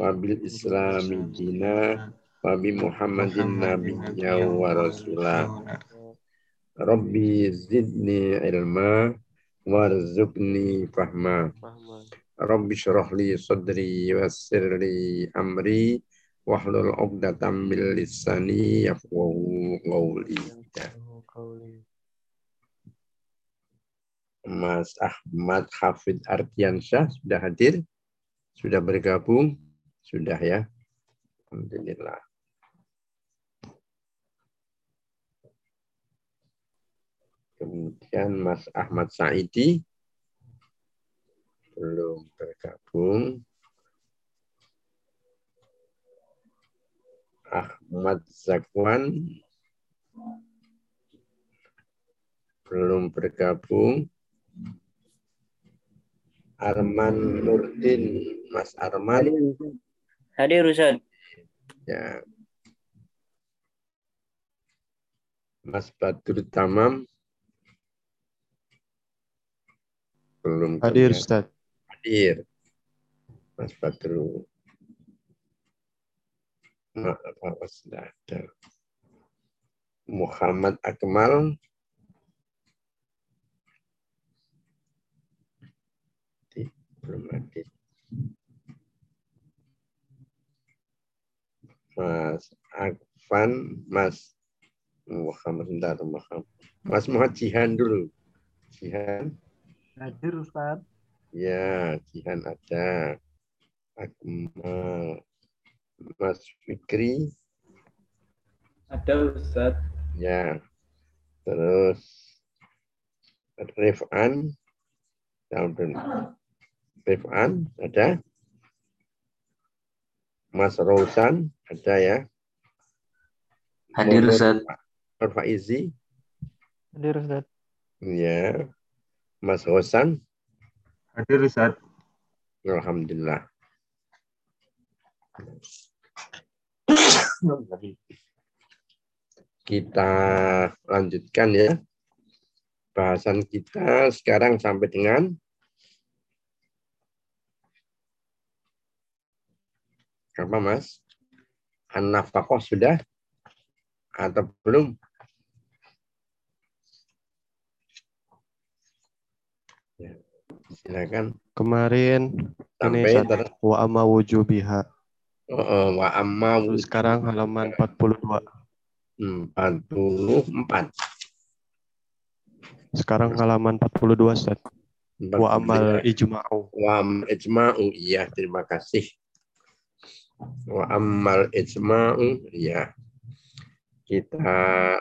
wabil islami dina wabi muhammadin nabiyya wa rasulah Rabbi zidni ilma warzuqni fahma Rabbi syurah li sadri wassir li amri wahlul 'uqdatam min lisani yafqahu qawli. Mas Ahmad Hafid Ardiansyah sudah hadir? Sudah bergabung? Sudah ya. Alhamdulillah. Kemudian Mas Ahmad Saidi belum bergabung. Ahmad Zakwan belum bergabung. Arman Nurdin, Mas Arman. Hadir Ustaz. Ya. Mas Badur Tamam. Belum Hadir Ustaz. Hadir. Mas Badru. Maaf, apa sudah ada. Muhammad Akmal. Belum hadir. Mas Akvan, Mas Muhammad sebentar, Muhammad. Mas Muhammad Jihan dulu. Jihan. Hadir Ustaz. Ya, Jihan ada. Akmal. Mas Fikri. Ada Ustaz. Ya. Terus Rifan. Rifan ada. Mas Rosan ada ya. Hadir Ustaz. Nur Faizi. Hadir Ustaz. Ya. Mas Hosan. Hadir Ustaz. Alhamdulillah. Kita lanjutkan ya. Bahasan kita sekarang sampai dengan apa Mas? An-nafkah sudah atau belum? Ya, silakan. Kemarin ini Sampai Ustaz, ter- wa amma wujubiha. Oh, oh, wa amma Terus sekarang halaman 42. 44. Sekarang halaman 42 Ustaz. Wa amal ijma'u. Wa ijma'u. Iya, terima kasih. Wa amal ijma'u. Iya. Kita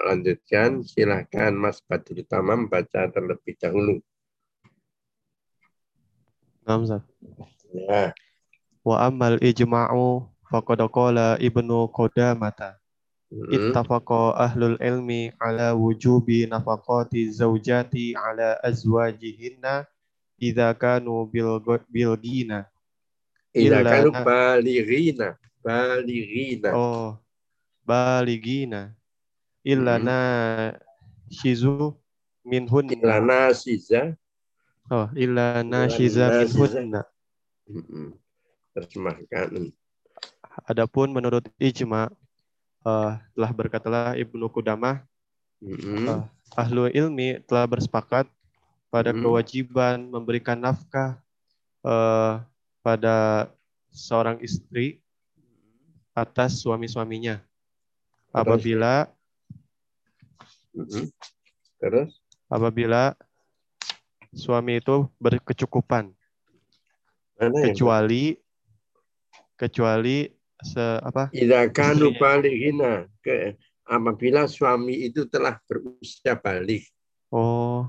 lanjutkan. Silahkan Mas Badrul Tamam baca terlebih dahulu. Ustaz. Ya. Wa amal ijma'u faqad qala Ibnu Qudamata. Mm. Ittafaqa ahlul ilmi ala wujubi nafaqati zaujati ala azwajihinna idza kanu bil bil. Ila Illa kanu na- balighina. Balighina. Oh, baligina. Illa Hmm. na shizu minhunna. Ila nasiza. Oh, nashiza nashiza. minhunna. Terjemahkan. Adapun menurut ijma eh, telah berkatalah Ibnu Qudamah Mm-mm. Ah. ahlu ilmi telah bersepakat pada Hmm. kewajiban memberikan nafkah eh, pada seorang istri atas suami-suaminya apabila. Terus? apabila suami itu berkecukupan Mana kecuali kecuali se apa Idza kanu Istrinya. balighina ke apabila suami itu telah berusia balik. oh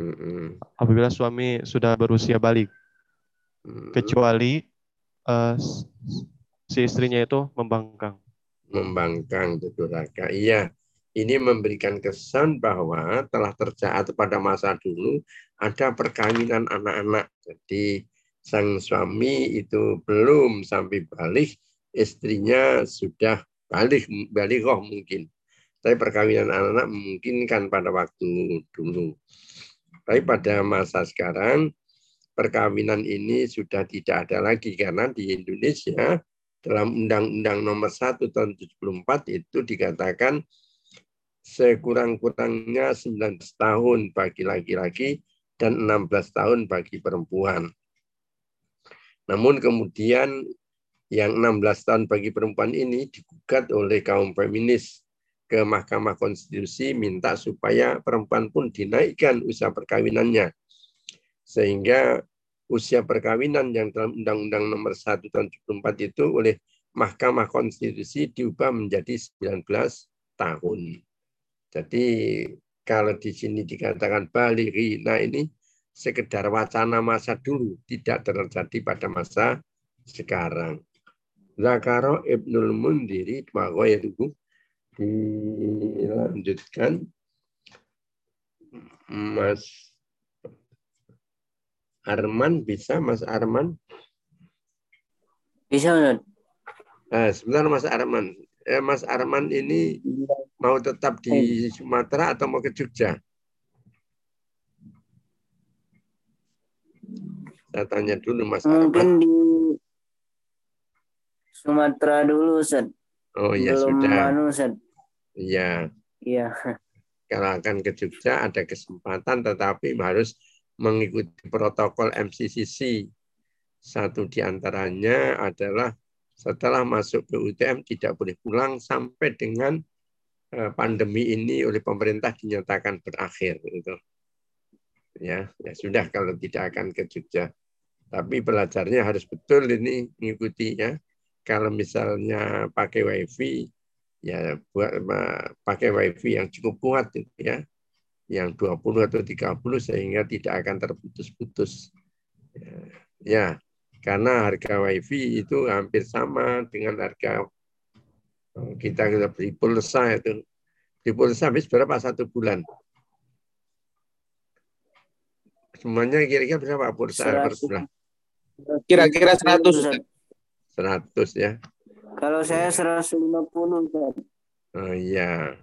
Mm-mm. apabila suami sudah berusia balik Mm. kecuali s- si istrinya itu membangkang membangkang itu durhaka. Iya, ini memberikan kesan bahwa telah terjadi pada masa dulu ada perkawinan anak-anak. Jadi sang suami itu belum sampai balik, istrinya sudah balik, balighah mungkin. Tapi perkawinan anak-anak memungkinkan pada waktu dulu. Tapi pada masa sekarang perkawinan ini sudah tidak ada lagi karena di Indonesia dalam Undang-Undang Nomor 1 tahun 74 itu dikatakan sekurang-kurangnya 19 tahun bagi laki-laki dan 16 tahun bagi perempuan. Namun kemudian yang 16 tahun bagi perempuan ini digugat oleh kaum feminis ke Mahkamah Konstitusi minta supaya perempuan pun dinaikkan usia perkawinannya. Sehingga usia perkawinan yang dalam Undang-Undang Nomor 1 tahun 74 itu oleh Mahkamah Konstitusi diubah menjadi 19 tahun. Jadi kalau di sini dikatakan baliri, nah ini sekedar wacana masa dulu, tidak terjadi pada masa sekarang. Zakaro Ibnul Mundiri, itu dilanjutkan Mas Arman bisa Mas Arman? Bisa Ustaz. Nah, sebentar Mas Arman. Eh, Mas Arman ini mau tetap di Sumatera atau mau ke Jogja? Saya tanya dulu Mas Mungkin Arman. di Sumatera dulu Ustaz. Oh ya Belum sudah. anu Ustaz. Iya. Iya. Kalau akan ke Jogja ada kesempatan tetapi harus mengikuti protokol MCCC. Satu di antaranya adalah setelah masuk ke UTM tidak boleh pulang sampai dengan eh, pandemi ini oleh pemerintah dinyatakan berakhir itu. Ya, ya sudah kalau tidak akan ke Jogja. Tapi belajarnya harus betul ini mengikuti ya. Kalau misalnya pakai wifi ya buat pakai wifi yang cukup kuat itu ya yang 20 atau 30 sehingga tidak akan terputus-putus. Ya, ya, karena harga wifi itu hampir sama dengan harga oh, kita kita beli pulsa itu. Di pulsa habis berapa satu bulan? Semuanya kira-kira berapa pulsa per bulan? Kira-kira 100 Ustaz. 100 ya. Kalau saya 150 Ustaz. Oh iya.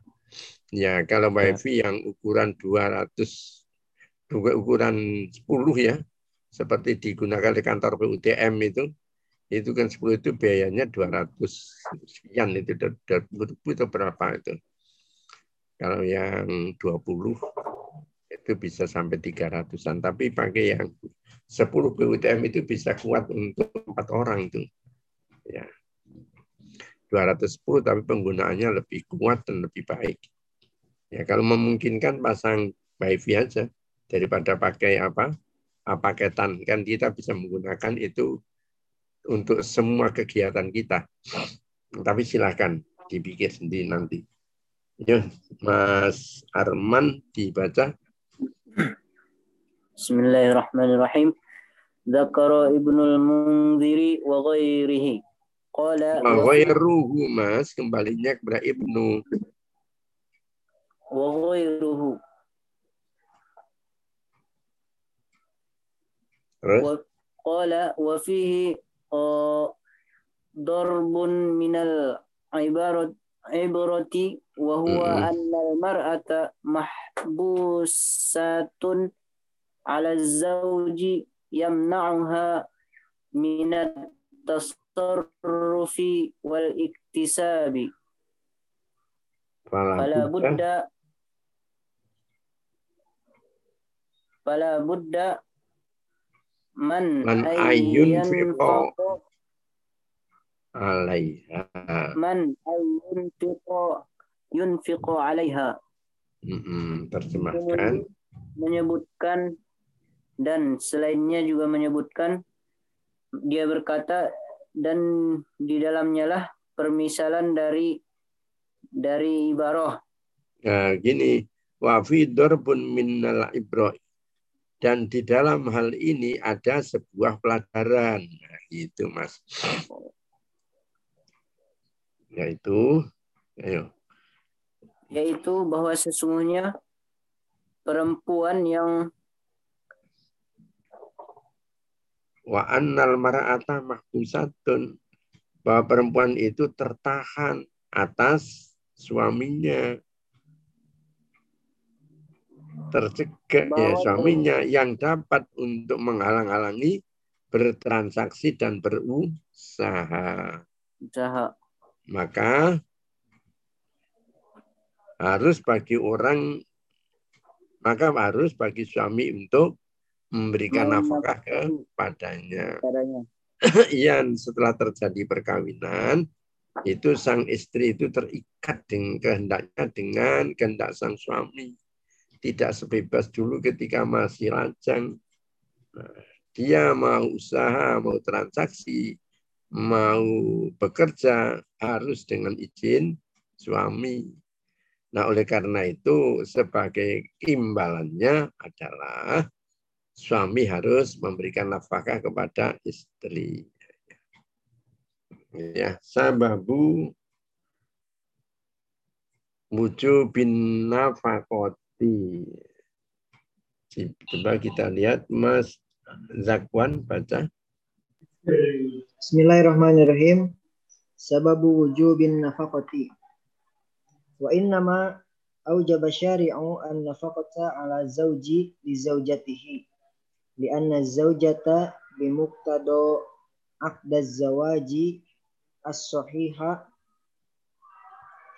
Ya, kalau wifi yang ukuran 200 juga ukuran 10 ya, seperti digunakan di kantor PUTM itu, itu kan 10 itu biayanya 200 sekian itu, itu berapa itu. Kalau yang 20 itu bisa sampai 300-an, tapi pakai yang 10 PUTM itu bisa kuat untuk empat orang itu. Ya. 210 tapi penggunaannya lebih kuat dan lebih baik. Ya, kalau memungkinkan pasang wifi aja daripada pakai apa? paketan kan kita bisa menggunakan itu untuk semua kegiatan kita. Tapi silahkan dipikir sendiri nanti. Ya, Mas Arman dibaca. Bismillahirrahmanirrahim. Zakara Ibnul Munziri wa ghairihi. Qala wa ghairuhu Mas kembalinya kepada Ibnu wa ghairuhu. Terus? Qala wa fihi darbun minal ibarat ibrati wa huwa anna al-mar'ata mahbusatun ala zawji yamna'uha min at-tasarrufi wal iktisabi fala budda fala budda man, Man ayun fiqo alaiha. man ayunfiqo yunfiqo alaiha. Mm-mm, terjemahkan. menyebutkan dan selainnya juga menyebutkan dia berkata dan di dalamnya lah permisalan dari dari ibarah Nah, gini, wa fi darbun minnal ibro dan di dalam hal ini ada sebuah pelajaran. Nah, itu Mas. Yaitu ayo. yaitu bahwa sesungguhnya perempuan yang wa annal mar'ata mahbusatun bahwa perempuan itu tertahan atas suaminya tercegah ya suaminya yang dapat untuk menghalang-halangi bertransaksi dan berusaha. usaha Maka harus bagi orang maka harus bagi suami untuk memberikan nafkah kepadanya. caranya. Iya, setelah terjadi perkawinan, itu sang istri itu terikat dengan kehendaknya dengan kehendak sang suami. Tidak sebebas dulu ketika masih lajang. Nah, dia mau usaha, mau transaksi, mau bekerja, harus dengan izin suami. Nah, oleh karena itu, sebagai imbalannya adalah suami harus memberikan nafkah kepada istri. Ya, sababu wujubin mati. Coba kita lihat Mas Zakwan baca. Bismillahirrahmanirrahim. Sababu wujubin nafaqati. Wa innama aujaba syari'u an nafaqata ala zawji li zawjatihi. Lianna zawjata bimuktado akda zawaji as-sahiha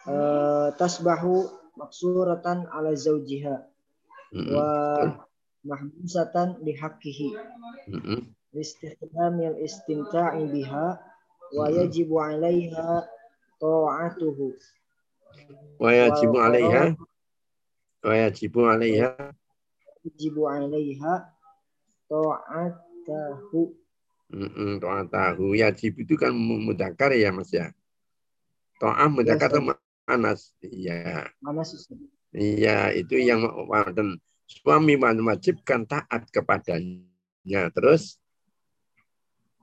uh, tasbahu maksuratan ala zaujiha mm-hmm. wa mahbusatan lihaqqihi mm-hmm. istikhdamil istimta'i biha wa yajibu 'alaiha ta'atuhu wa yajibu 'alaiha wa yajibu 'alaiha yajibu 'alaiha ta'atahu Mm-mm, ta'atahu. Yajib itu kan mudakar ya mas ya. To'ah mudakar atau anas. Iya. susah Iya, itu yang dan suami mewajibkan taat kepadanya. Terus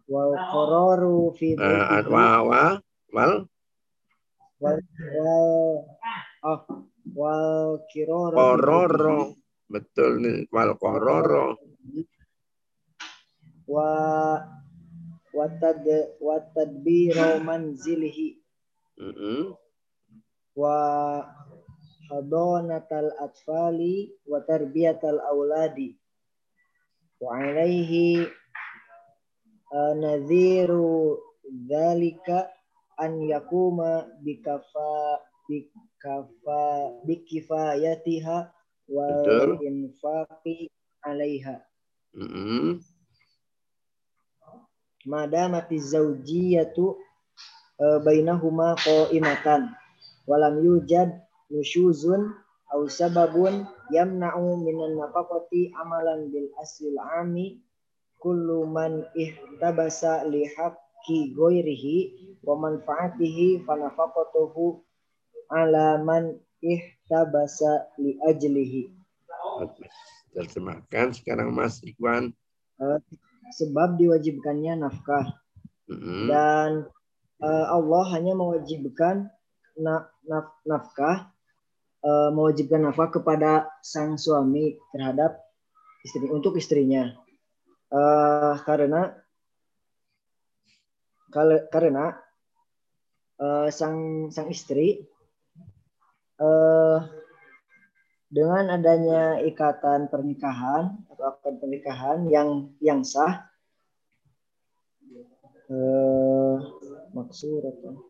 wal qararu fi eh, wa, wa, wal wal oh wal kororo. Betul nih, wal kororo. wa watad watadbiru manzilihi Mm-mm. Wa hadanatal atfali wa tarbiyatal auladi wa alaihi uh, nadhiru dzalika an yakuma bikafa bikafa bikifayatiha wal Betul. infaqi alaiha Mm-mm. madamati zaujiyatu uh, bainahuma qaimatan walam yujad nusyuzun aw sababun yamna'u minan nafaqati amalan bil asil ami kullu man ihtabasa li haqqi ghairihi wa manfaatihi fa nafaqatuhu ala man ihtabasa li ajlihi. Terjemahkan sekarang Mas Ikhwan. sebab diwajibkannya nafkah Mm-mm. dan eh, Allah hanya mewajibkan na- naf- nafkah eh, mewajibkan nafkah kepada sang suami terhadap istri untuk istrinya. Eh, karena kal- karena eh, sang sang istri eh, dengan adanya ikatan pernikahan atau akad pernikahan yang yang sah eh maksuratan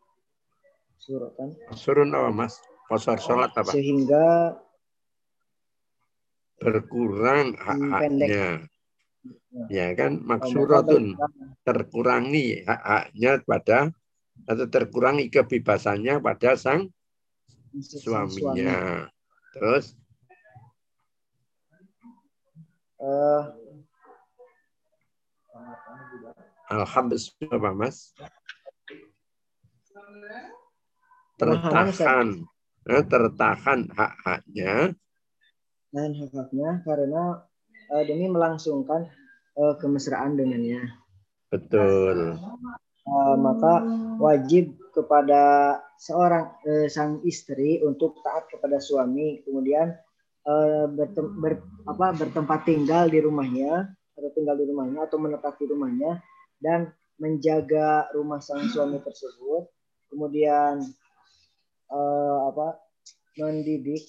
suratan Surun apa Mas? Kosor sholat apa? sehingga Berkurang hak-haknya. Ya kan? Maksuratun. Terkurangi hak-haknya pada atau terkurangi kebebasannya pada sang sang suami. suaminya. Terus Eh, alhamdulillah Mas? Tertahan. Nah, tertahan hak-haknya dan hak-haknya karena eh, demi melangsungkan eh, kemesraan dengannya. betul. Eh, maka wajib kepada seorang eh, sang istri untuk taat kepada suami, kemudian eh, bertem- ber- apa, bertempat tinggal di rumahnya atau tinggal di rumahnya atau menetap di rumahnya dan menjaga rumah sang suami tersebut, kemudian eh, apa mendidik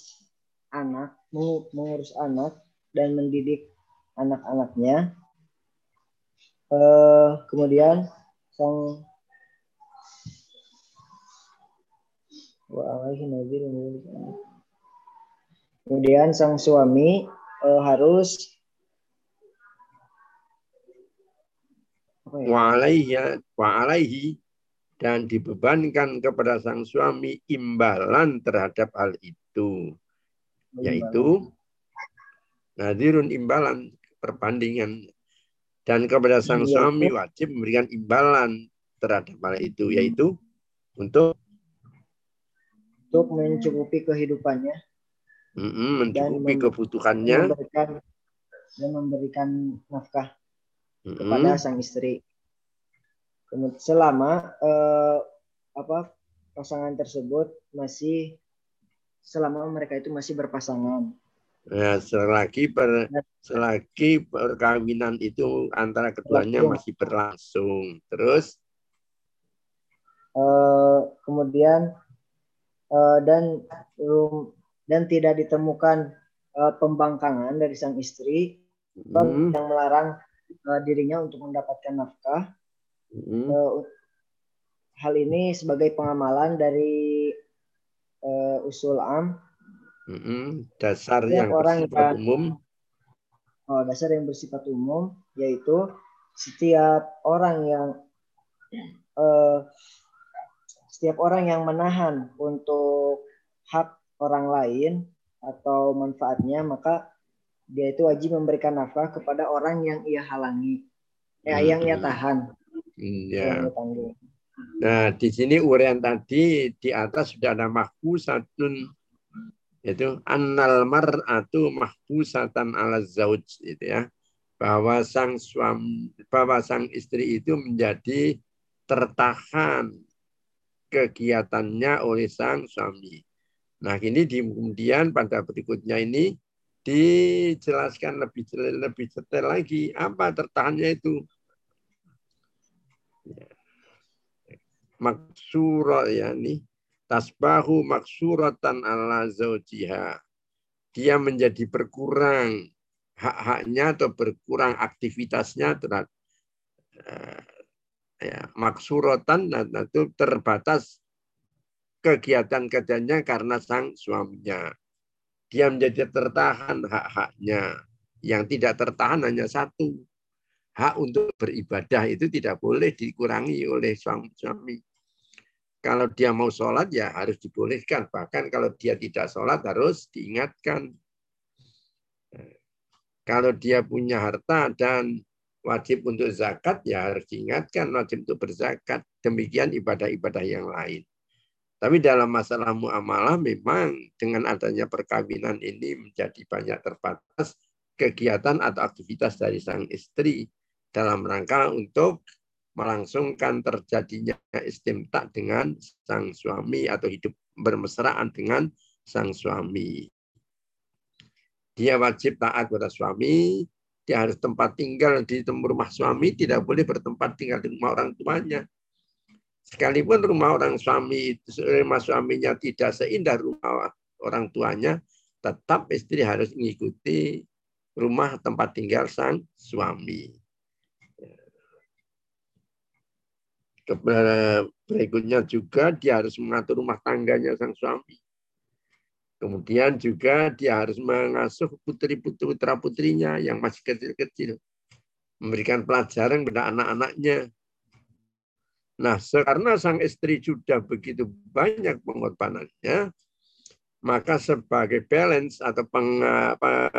anak, mengurus anak dan mendidik anak-anaknya. Eh, kemudian sang Kemudian sang suami eh, harus ya? wa alaihi, wa alaihi dan dibebankan kepada sang suami imbalan terhadap hal itu yaitu nadirun imbalan perbandingan. Dan kepada sang Iya. suami wajib memberikan imbalan terhadap hal itu yaitu untuk untuk mencukupi kehidupannya. Mm, mencukupi mem- kebutuhannya. memberikan dan memberikan nafkah mm, kepada sang istri. Selama eh, apa pasangan tersebut masih selama mereka itu masih berpasangan. Nah, selagi per, selagi perkawinan itu antara keduanya Berlangsung. masih berlangsung. Terus Eh, kemudian eh, dan rum- dan tidak ditemukan eh, pembangkangan dari sang istri mm, yang melarang eh, dirinya untuk mendapatkan nafkah. Mm, Eh, hal ini sebagai pengamalan dari eh, usul am mm, dasar Setiap yang orang bersifat yang- umum. Oh, dasar yang bersifat umum yaitu setiap orang yang eh, setiap orang yang menahan untuk hak orang lain atau manfaatnya maka dia itu wajib memberikan nafkah kepada orang yang ia halangi. Ya Hmm. yang ia tahan Ya. Nah, di sini urian tadi di atas sudah ada mahbusatun yaitu annal mar'atu mahbusatan ala zauj itu ya. Bahwa sang suami bahwa sang istri itu menjadi tertahan kegiatannya oleh sang suami. Nah, ini di, kemudian pada berikutnya ini dijelaskan lebih lebih detail lagi apa tertahannya itu. Maksura ya nih tasbahu maksuratan ala zaujiha. Dia menjadi berkurang hak-haknya atau berkurang aktivitasnya terhadap eh, ya, maksuratan itu terbatas kegiatan kerjanya karena sang suaminya. Dia menjadi tertahan hak-haknya. Yang tidak tertahan hanya satu. Hak untuk beribadah itu tidak boleh dikurangi oleh suami. Kalau dia mau sholat ya harus dibolehkan. Bahkan kalau dia tidak sholat harus diingatkan. Kalau dia punya harta dan wajib untuk zakat ya harus diingatkan wajib untuk berzakat. Demikian ibadah-ibadah yang lain. Tapi dalam masalah muamalah memang dengan adanya perkawinan ini menjadi banyak terbatas kegiatan atau aktivitas dari sang istri dalam rangka untuk melangsungkan terjadinya istimta dengan sang suami atau hidup bermesraan dengan sang suami. Dia wajib taat pada suami, dia harus tempat tinggal di rumah suami, tidak boleh bertempat tinggal di rumah orang tuanya. Sekalipun rumah orang suami, rumah suaminya tidak seindah rumah orang tuanya, tetap istri harus mengikuti rumah tempat tinggal sang suami. Berikutnya juga dia harus mengatur rumah tangganya sang suami. Kemudian juga dia harus mengasuh putri-putri putra putrinya yang masih kecil-kecil. Memberikan pelajaran kepada anak-anaknya. Nah, karena sang istri sudah begitu banyak pengorbanannya, maka sebagai balance atau peng, apa,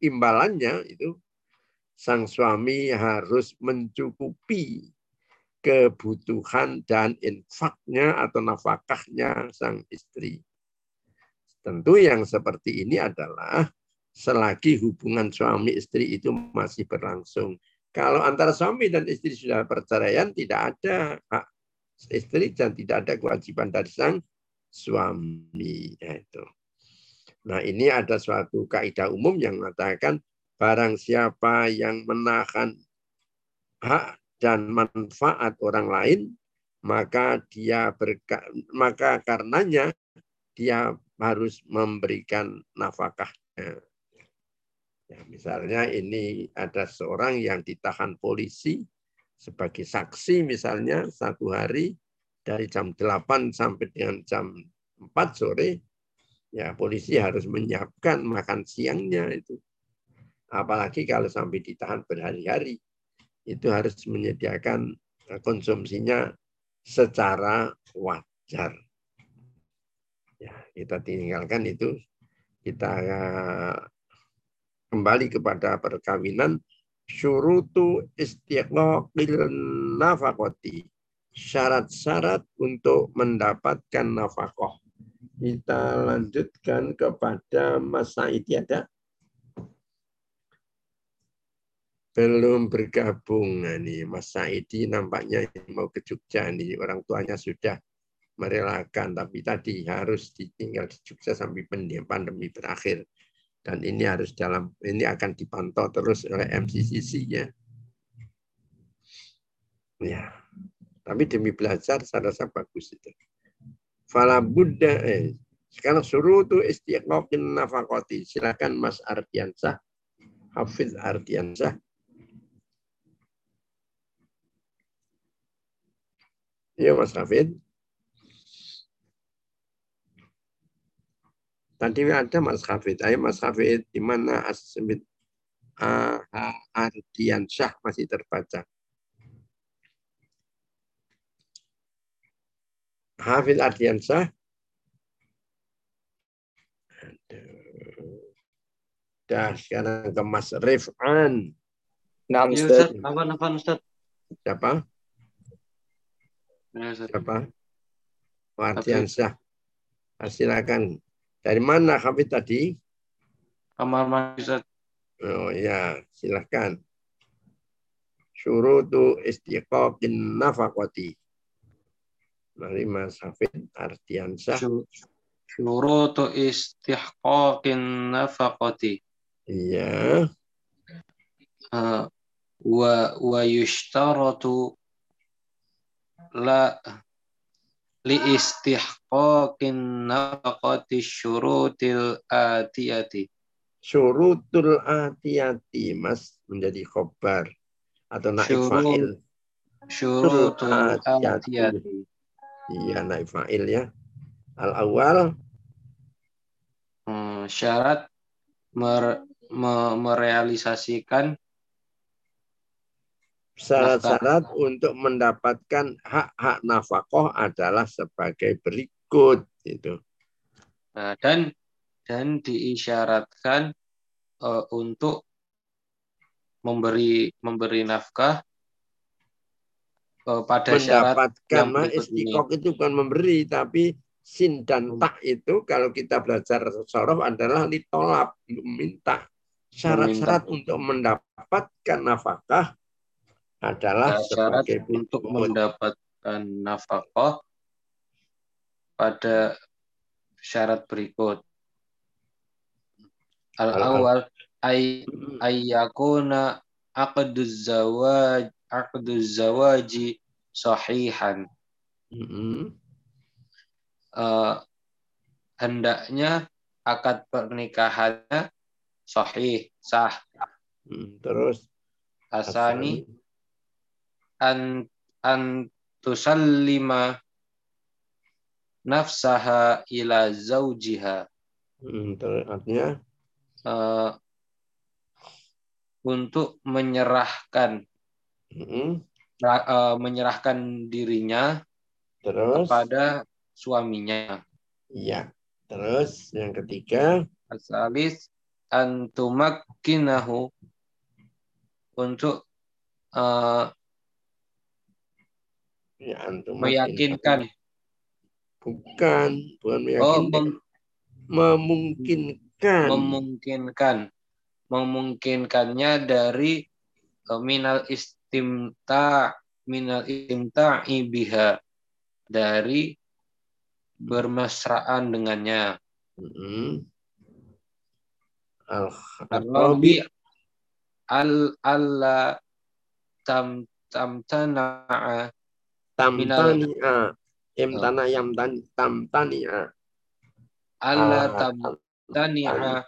imbalannya itu sang suami harus mencukupi kebutuhan dan infaknya atau nafkahnya sang istri. Tentu yang seperti ini adalah selagi hubungan suami istri itu masih berlangsung. Kalau antara suami dan istri sudah perceraian, tidak ada hak istri dan tidak ada kewajiban dari sang suami. Ya, itu. Nah ini ada suatu kaidah umum yang mengatakan barang siapa yang menahan hak dan manfaat orang lain, maka dia berka, maka karenanya dia harus memberikan nafkahnya. Ya, misalnya ini ada seorang yang ditahan polisi sebagai saksi misalnya satu hari dari jam 8 sampai dengan jam 4 sore, ya polisi harus menyiapkan makan siangnya itu. Apalagi kalau sampai ditahan berhari-hari, itu harus menyediakan konsumsinya secara wajar. Ya, kita tinggalkan itu, kita kembali kepada perkawinan syurutu istiqlaqil nafakoti syarat-syarat untuk mendapatkan nafkah. Kita lanjutkan kepada Mas Saidi ada? Belum bergabung. Nih Mas Saidi nampaknya mau ke Jogja nih. Orang tuanya sudah merelakan, tapi tadi harus ditinggal di Jogja sampai pandemi berakhir dan ini harus dalam ini akan dipantau terus oleh MCCC ya. Ya. Tapi demi belajar saya rasa bagus itu. Fala Buddha eh, sekarang suruh tuh istiqoqin nafakoti. Silakan Mas Ardiansah, Hafiz Ardiansah. Ya Mas Hafid. Tadi ada Mas Hafid. Ayo Mas Hafid, di mana Asmit Ardian Syah masih terbaca? Hafid Ardian Syah. Dah sekarang ke Mas Rifan. Nah, Ustaz. Apa, apa, Ustaz? Siapa? Siapa? Ardian Syah. Silakan. Dari mana Hafid tadi? Kamar mandi. Oh ya, silahkan. Syurutu istiqaqin nafakoti. Mari Mas Hafid Ardiansyah. Syurutu istiqaqin nafakoti. Iya. Uh, wa wa yushtaratu la li istihqaqin nafaqati syurutil atiyati. Syurutul atiyati, Mas, menjadi khobar atau naib fa'il. Syurutul atiyati. Iya, naib fa'il ya. Al-awwal. Hmm, syarat mer, me, merealisasikan Syarat-syarat untuk mendapatkan hak-hak nafkah adalah sebagai berikut itu. Nah, dan dan diisyaratkan uh, untuk memberi memberi nafkah uh, pada mendapatkan syarat yang itu bukan memberi tapi sin dan tak itu kalau kita belajar sorof adalah ditolak meminta. Syarat-syarat untuk mendapatkan nafkah adalah syarat untuk mendapatkan nafkah pada syarat berikut. Al awal ay ayyakuna aqduz zawaj aqduz zawaji sahihan. Mm -hmm. uh, hendaknya akad pernikahannya sahih sah. Hmm, terus asani an an tusallima nafsaha ila zaujiha. Hmm, artinya uh, untuk menyerahkan hmm. uh, menyerahkan dirinya terus kepada suaminya. Iya. Terus yang ketiga asalis antumakkinahu untuk uh, Ya, antum meyakinkan. Bukan, bukan meyakinkan. Oh, memungkinkan. Memungkinkan. Memungkinkannya dari uh, minal istimta minal istimta biha dari bermesraan dengannya. Mm -hmm. al al alla tam tam tana'a tamtania imtana yam tam tamtania alla Ah, tamtani'a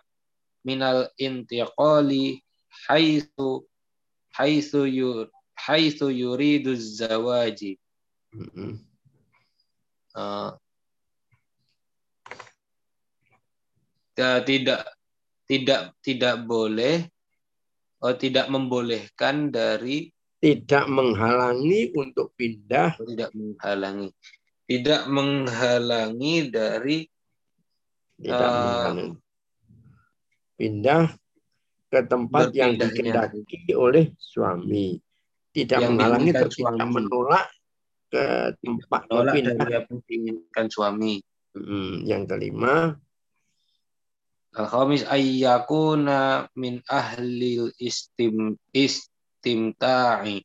minal intiqali haitsu haitsu yu haitsu yuridu zawaji. Ya, tidak tidak tidak boleh oh, tidak membolehkan dari Tidak menghalangi untuk pindah tidak menghalangi tidak menghalangi dari tidak menghalangi. pindah ke tempat yang dikendaki oleh suami. Tidak Yang menghalangi atau tidak menolak ke tempat nolak berpindah. dari apa yang diinginkan suami. Hmm, yang kelima, Al-khamis ayyakuna min ahlil istim istimta'i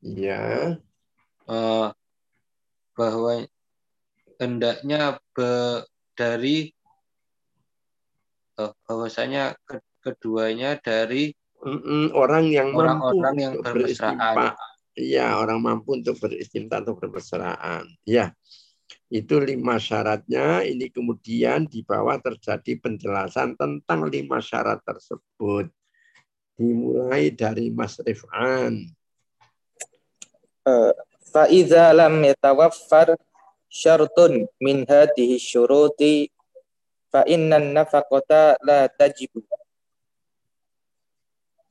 ya, Eh, bahwa hendaknya be- dari eh, bahwasanya ke- keduanya dari mm-mm, orang yang mampu orang-orang yang bermesraan. Iya, orang mampu untuk beristimta atau bermesraan. Ya, itu lima syaratnya. Ini kemudian di bawah terjadi penjelasan tentang lima syarat tersebut dimulai dari Mas Rif'an. Eh, uh, Fa'idha lam yatawaffar syartun min hadihi syuruti fa nafakota la tajibu.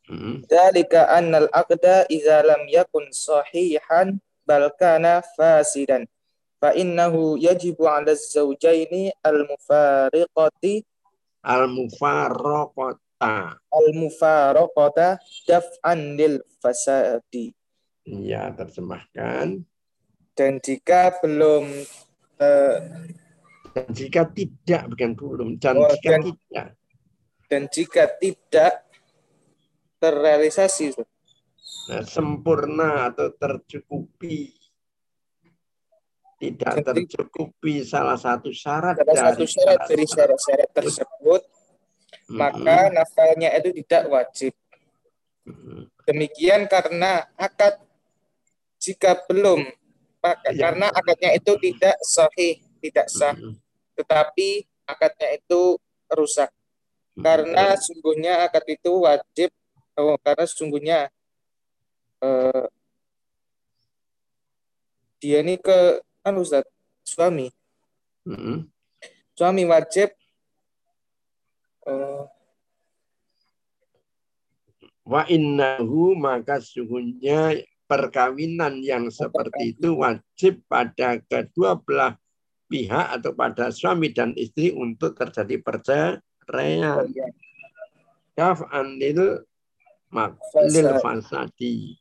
Hmm. Dalika anna al-aqda idza lam yakun sahihan bal kana fasidan fa innahu yajibu 'ala az-zawjaini al-mufariqati al-mufarraqati al mufarokota daf anil fasadi. Iya, terjemahkan. Dan jika belum uh, dan jika tidak bukan belum dan oh, jika dan, tidak. dan jika tidak terrealisasi nah, sempurna atau tercukupi. Tidak tercukupi salah satu syarat salah dari satu syarat dari syarat-syarat tersebut, tersebut maka nafalnya itu tidak wajib. Demikian karena akad jika belum maka- Ya. karena akadnya itu tidak sahih tidak sah. Tetapi akadnya itu rusak. Karena sungguhnya akad itu wajib oh, karena sungguhnya eh, dia ini ke anu Ustaz, suami. Mm-mm. suami wajib eh, Wa innahu maka sesungguhnya perkawinan yang seperti itu wajib pada kedua belah pihak atau pada suami dan istri untuk terjadi perceraian. Kaf'an lil mak- lil fasadi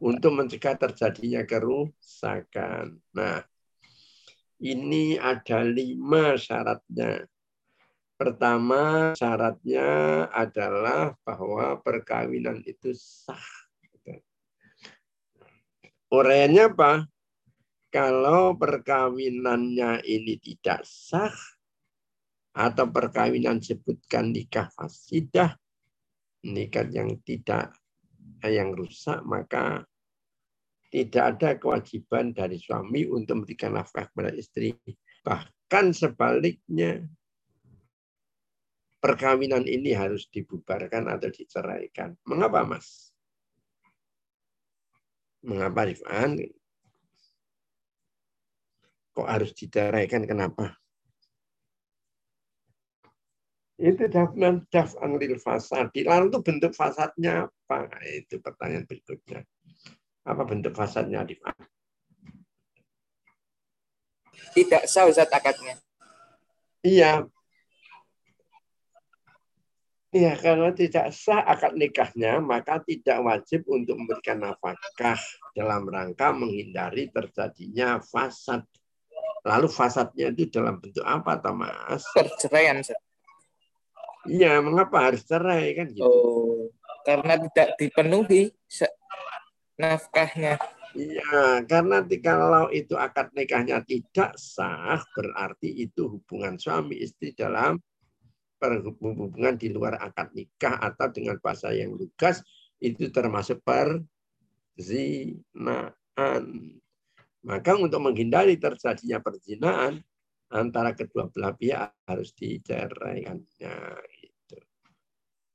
untuk mencegah terjadinya kerusakan. Nah, ini ada lima syaratnya. Pertama, syaratnya adalah bahwa perkawinan itu sah. Uraiannya apa? Kalau perkawinannya ini tidak sah, atau perkawinan sebutkan nikah fasidah, nikah yang tidak yang rusak, maka tidak ada kewajiban dari suami untuk memberikan nafkah kepada istri. Bahkan sebaliknya, perkawinan ini harus dibubarkan atau diceraikan. Mengapa, Mas? Mengapa, Rifan? Kok harus diceraikan? Kenapa? Itu dafnan daf'an lil fasadi. Lalu itu bentuk fasadnya apa? Itu pertanyaan berikutnya. Apa bentuk fasadnya, Rifan? tidak sah Ustaz akadnya Iya. Iya, karena tidak sah akad nikahnya, maka tidak wajib untuk memberikan nafkah dalam rangka menghindari terjadinya fasad. Lalu fasadnya itu dalam bentuk apa, Thomas? perceraian. Iya, mengapa harus cerai kan gitu? Oh, karena tidak dipenuhi nafkahnya. Iya, karena kalau itu akad nikahnya tidak sah, berarti itu hubungan suami istri dalam perhubungan di luar akad nikah atau dengan bahasa yang lugas itu termasuk perzinaan. Maka untuk menghindari terjadinya perzinaan antara kedua belah pihak harus diceraikannya itu.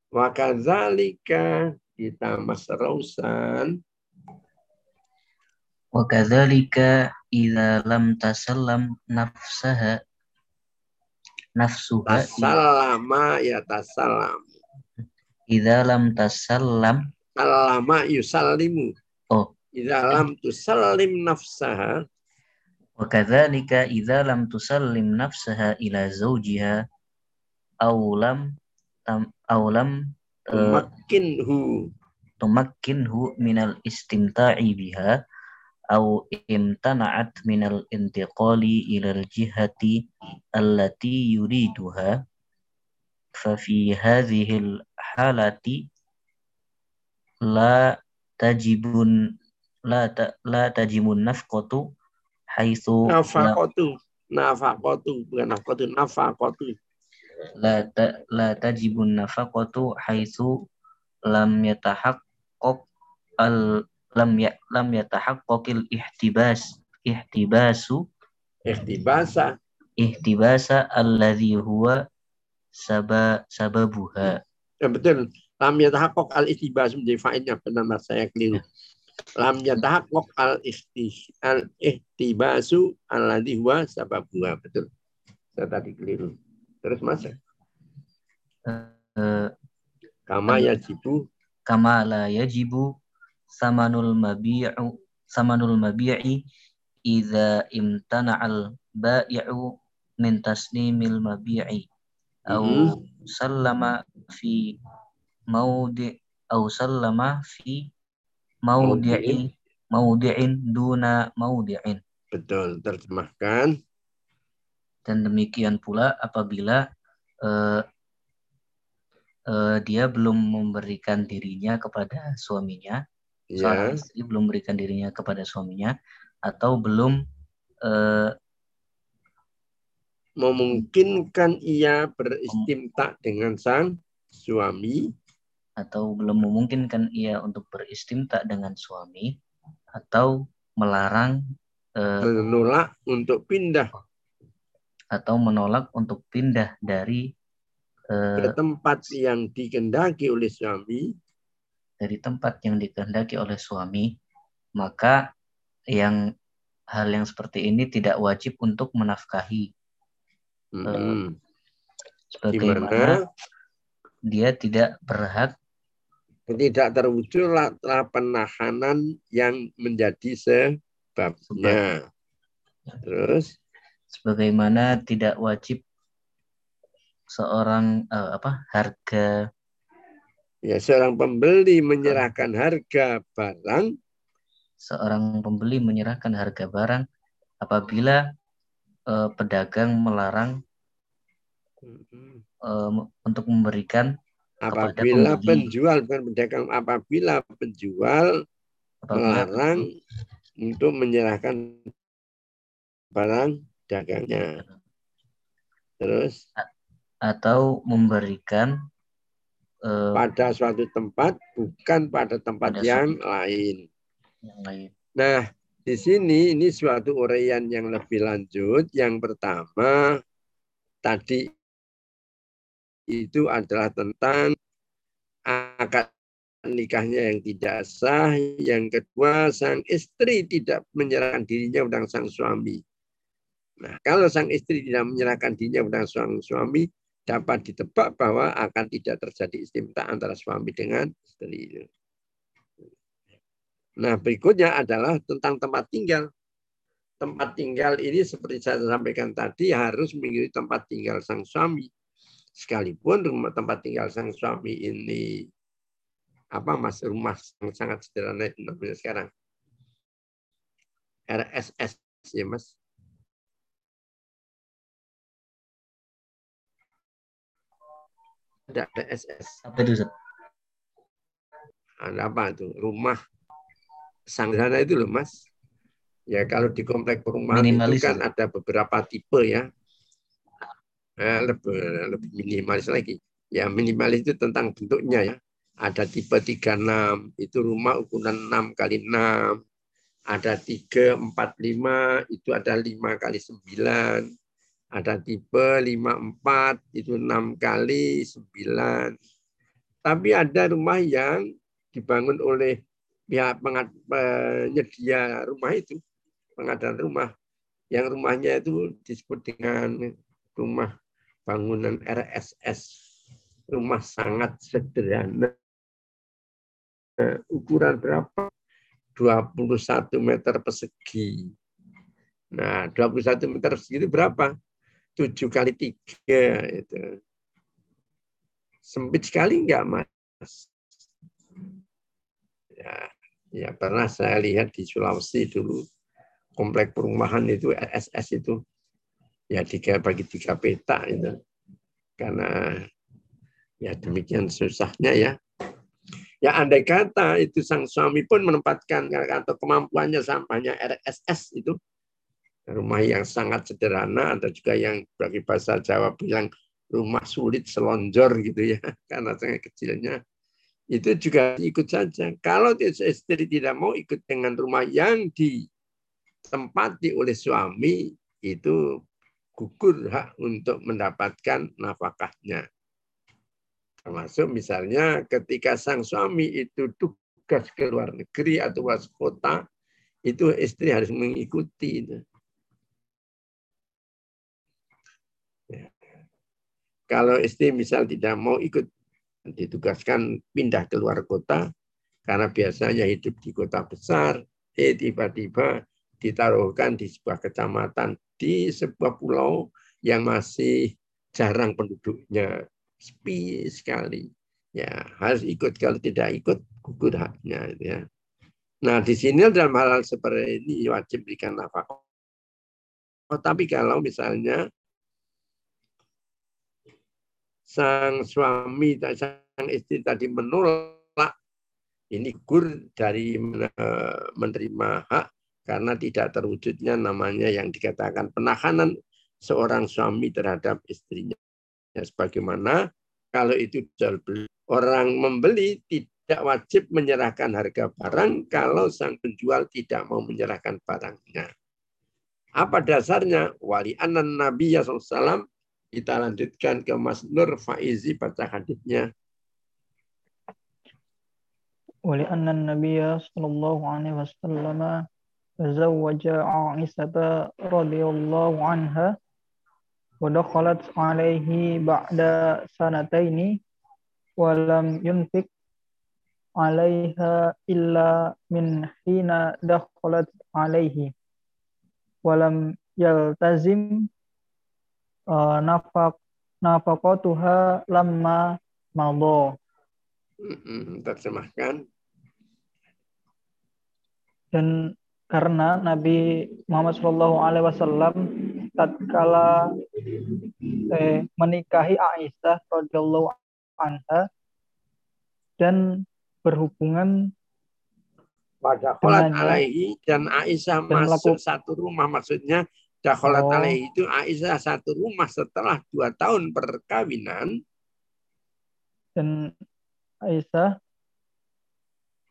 Wakazalika kita Mas Rausan. Wakazalika idza lam tasallam nafsaha nafsu tasallama ya tasallam idza lam tasallam alama yusallimu. Oh. Idza lam tusallim nafsaha. Wa kadzalika idza lam tusallim nafsaha ila zaujiha aw lam tam, aw lam eh, tumakkinhu. tumakkinhu minal istimta'i biha au intana'at minal intiqali ilal jihati allati yuriduha. Fafi hadhil halati la tajibun la ta, la tajibun nafqatu haitsu nafaqatu nafaqatu bukan nafqatu nafaqatu. La ta, la tajibun nafaqatu haitsu lam yatahaqqaq al lam ya lam yatahaqqaqil ihtibas ihtibasu ihtibasa. ihtibasa alladhi huwa sabab sababuha. Ya, betul. Lam yatahaqqaq al ihtibas menjadi faidnya mas saya keliru. Lam yatahaqqaq al ihtih al ihtibasu alladhi huwa sababuha. Betul. Saya tadi keliru. Terus mas? Uh, kama eh, yajibu. kama la yajibu samanul mabi'u samanul mabi'i idza imtana'al ba'i'u min tasnimil mabi'i. Au mm-hmm. sallama fi maudi au sallama fi maudi'i maudi'in duna maudi'in betul terjemahkan. Dan demikian pula apabila uh, uh, dia belum memberikan dirinya kepada suaminya ya seorang istri belum memberikan dirinya kepada suaminya atau belum eh, memungkinkan ia beristimta dengan sang suami. atau belum memungkinkan ia untuk beristimta dengan suami atau melarang eh, menolak untuk pindah. atau menolak untuk pindah dari eh, ke tempat yang dikendaki oleh suami dari tempat yang dikehendaki oleh suami, maka yang hal yang seperti ini tidak wajib untuk menafkahi, Hmm. sebagaimana Di mana dia tidak berhak tidak terwujudlah penahanan yang menjadi sebabnya. Terus sebagaimana tidak wajib seorang eh, apa harga ya seorang pembeli menyerahkan harga barang. Seorang pembeli menyerahkan harga barang apabila eh, pedagang melarang eh, untuk memberikan apabila penjual bukan pedagang apabila penjual apabila melarang untuk menyerahkan barang dagangnya. Terus? Atau memberikan eh, pada suatu tempat bukan pada tempat Pada yang lain. yang lain. Nah, di sini ini suatu uraian yang lebih lanjut. Yang pertama tadi itu adalah tentang akad nikahnya yang tidak sah. Yang kedua, sang istri tidak menyerahkan dirinya pada sang suami. Nah, kalau sang istri tidak menyerahkan dirinya pada sang suami, dapat ditebak bahwa akan tidak terjadi istimta antara suami dengan istri. Nah, berikutnya adalah tentang tempat tinggal. Tempat tinggal ini seperti saya sampaikan tadi harus mengikuti tempat tinggal sang suami. Sekalipun rumah tempat tinggal sang suami ini apa mas rumah yang sangat sederhana namanya sekarang RSS ya mas ada RSS Apa itu Ustaz? ada apa itu? Rumah. Sederhana itu loh mas. Ya kalau di komplek perumahan Minimalis. itu kan ada beberapa tipe ya. Eh, lebih, lebih minimalis lagi. Ya minimalis itu tentang bentuknya ya. Ada tipe 36 itu rumah ukuran 6 kali 6 ada 3 4 5 itu ada 5 kali 9 Ada tipe 54 itu enam kali sembilan. Tapi ada rumah yang dibangun oleh pihak penyedia rumah itu, pengadaan rumah. Yang rumahnya itu disebut dengan rumah bangunan RSS. Rumah sangat sederhana. Ukuran berapa? 21 meter persegi. Nah, 21 meter persegi itu berapa? 7 kali 3 itu. Sempit sekali enggak, Mas? Ya, ya pernah saya lihat di Sulawesi dulu komplek perumahan itu SS itu ya tiga bagi tiga peta itu karena ya demikian susahnya ya Ya andai kata itu sang suami pun menempatkan atau kemampuannya sampahnya RSS itu rumah yang sangat sederhana ada juga yang bagi bahasa Jawa bilang rumah sulit selonjor gitu ya karena sangat kecilnya itu juga ikut saja. Kalau istri tidak mau ikut dengan rumah yang ditempati oleh suami itu gugur hak untuk mendapatkan nafkahnya. Termasuk misalnya ketika sang suami itu tugas ke luar negeri atau luar kota, itu istri harus mengikuti. Kalau istri misal tidak mau ikut, ditugaskan pindah ke luar kota, karena biasanya hidup di kota besar, eh tiba-tiba ditaruhkan di sebuah kecamatan, di sebuah pulau yang masih jarang penduduknya sepi sekali. Ya, harus ikut kalau tidak ikut gugur haknya ya. Nah, di sini dalam hal, -hal seperti ini wajib berikan nafkah. Oh, tapi kalau misalnya sang suami sang istri tadi menolak ini gugur dari menerima hak karena tidak terwujudnya namanya yang dikatakan penahanan seorang suami terhadap istrinya. Ya, sebagaimana kalau itu jual beli, orang membeli tidak wajib menyerahkan harga barang kalau sang penjual tidak mau menyerahkan barangnya. Apa dasarnya? Wali anan Nabi SAW kita lanjutkan ke Mas Nur Faizi baca hadisnya. Wali anan Nabi sallallahu alaihi wasallam tazawwaja Aisyah radhiyallahu anha ودخلت عليه بعد سنتين ولم ينفق عليها إلا من حين دخلت عليه ولم يلتزم Eh, nafak nafakotuha lama mabo. Terjemahkan. Dan karena Nabi Muhammad Shallallahu Alaihi Wasallam tatkala eh, menikahi Aisyah radhiyallahu anha dan berhubungan pada alaihi dan Aisyah dan masuk laku, satu rumah maksudnya dakholat oh. itu Aisyah satu rumah setelah dua tahun perkawinan dan Aisyah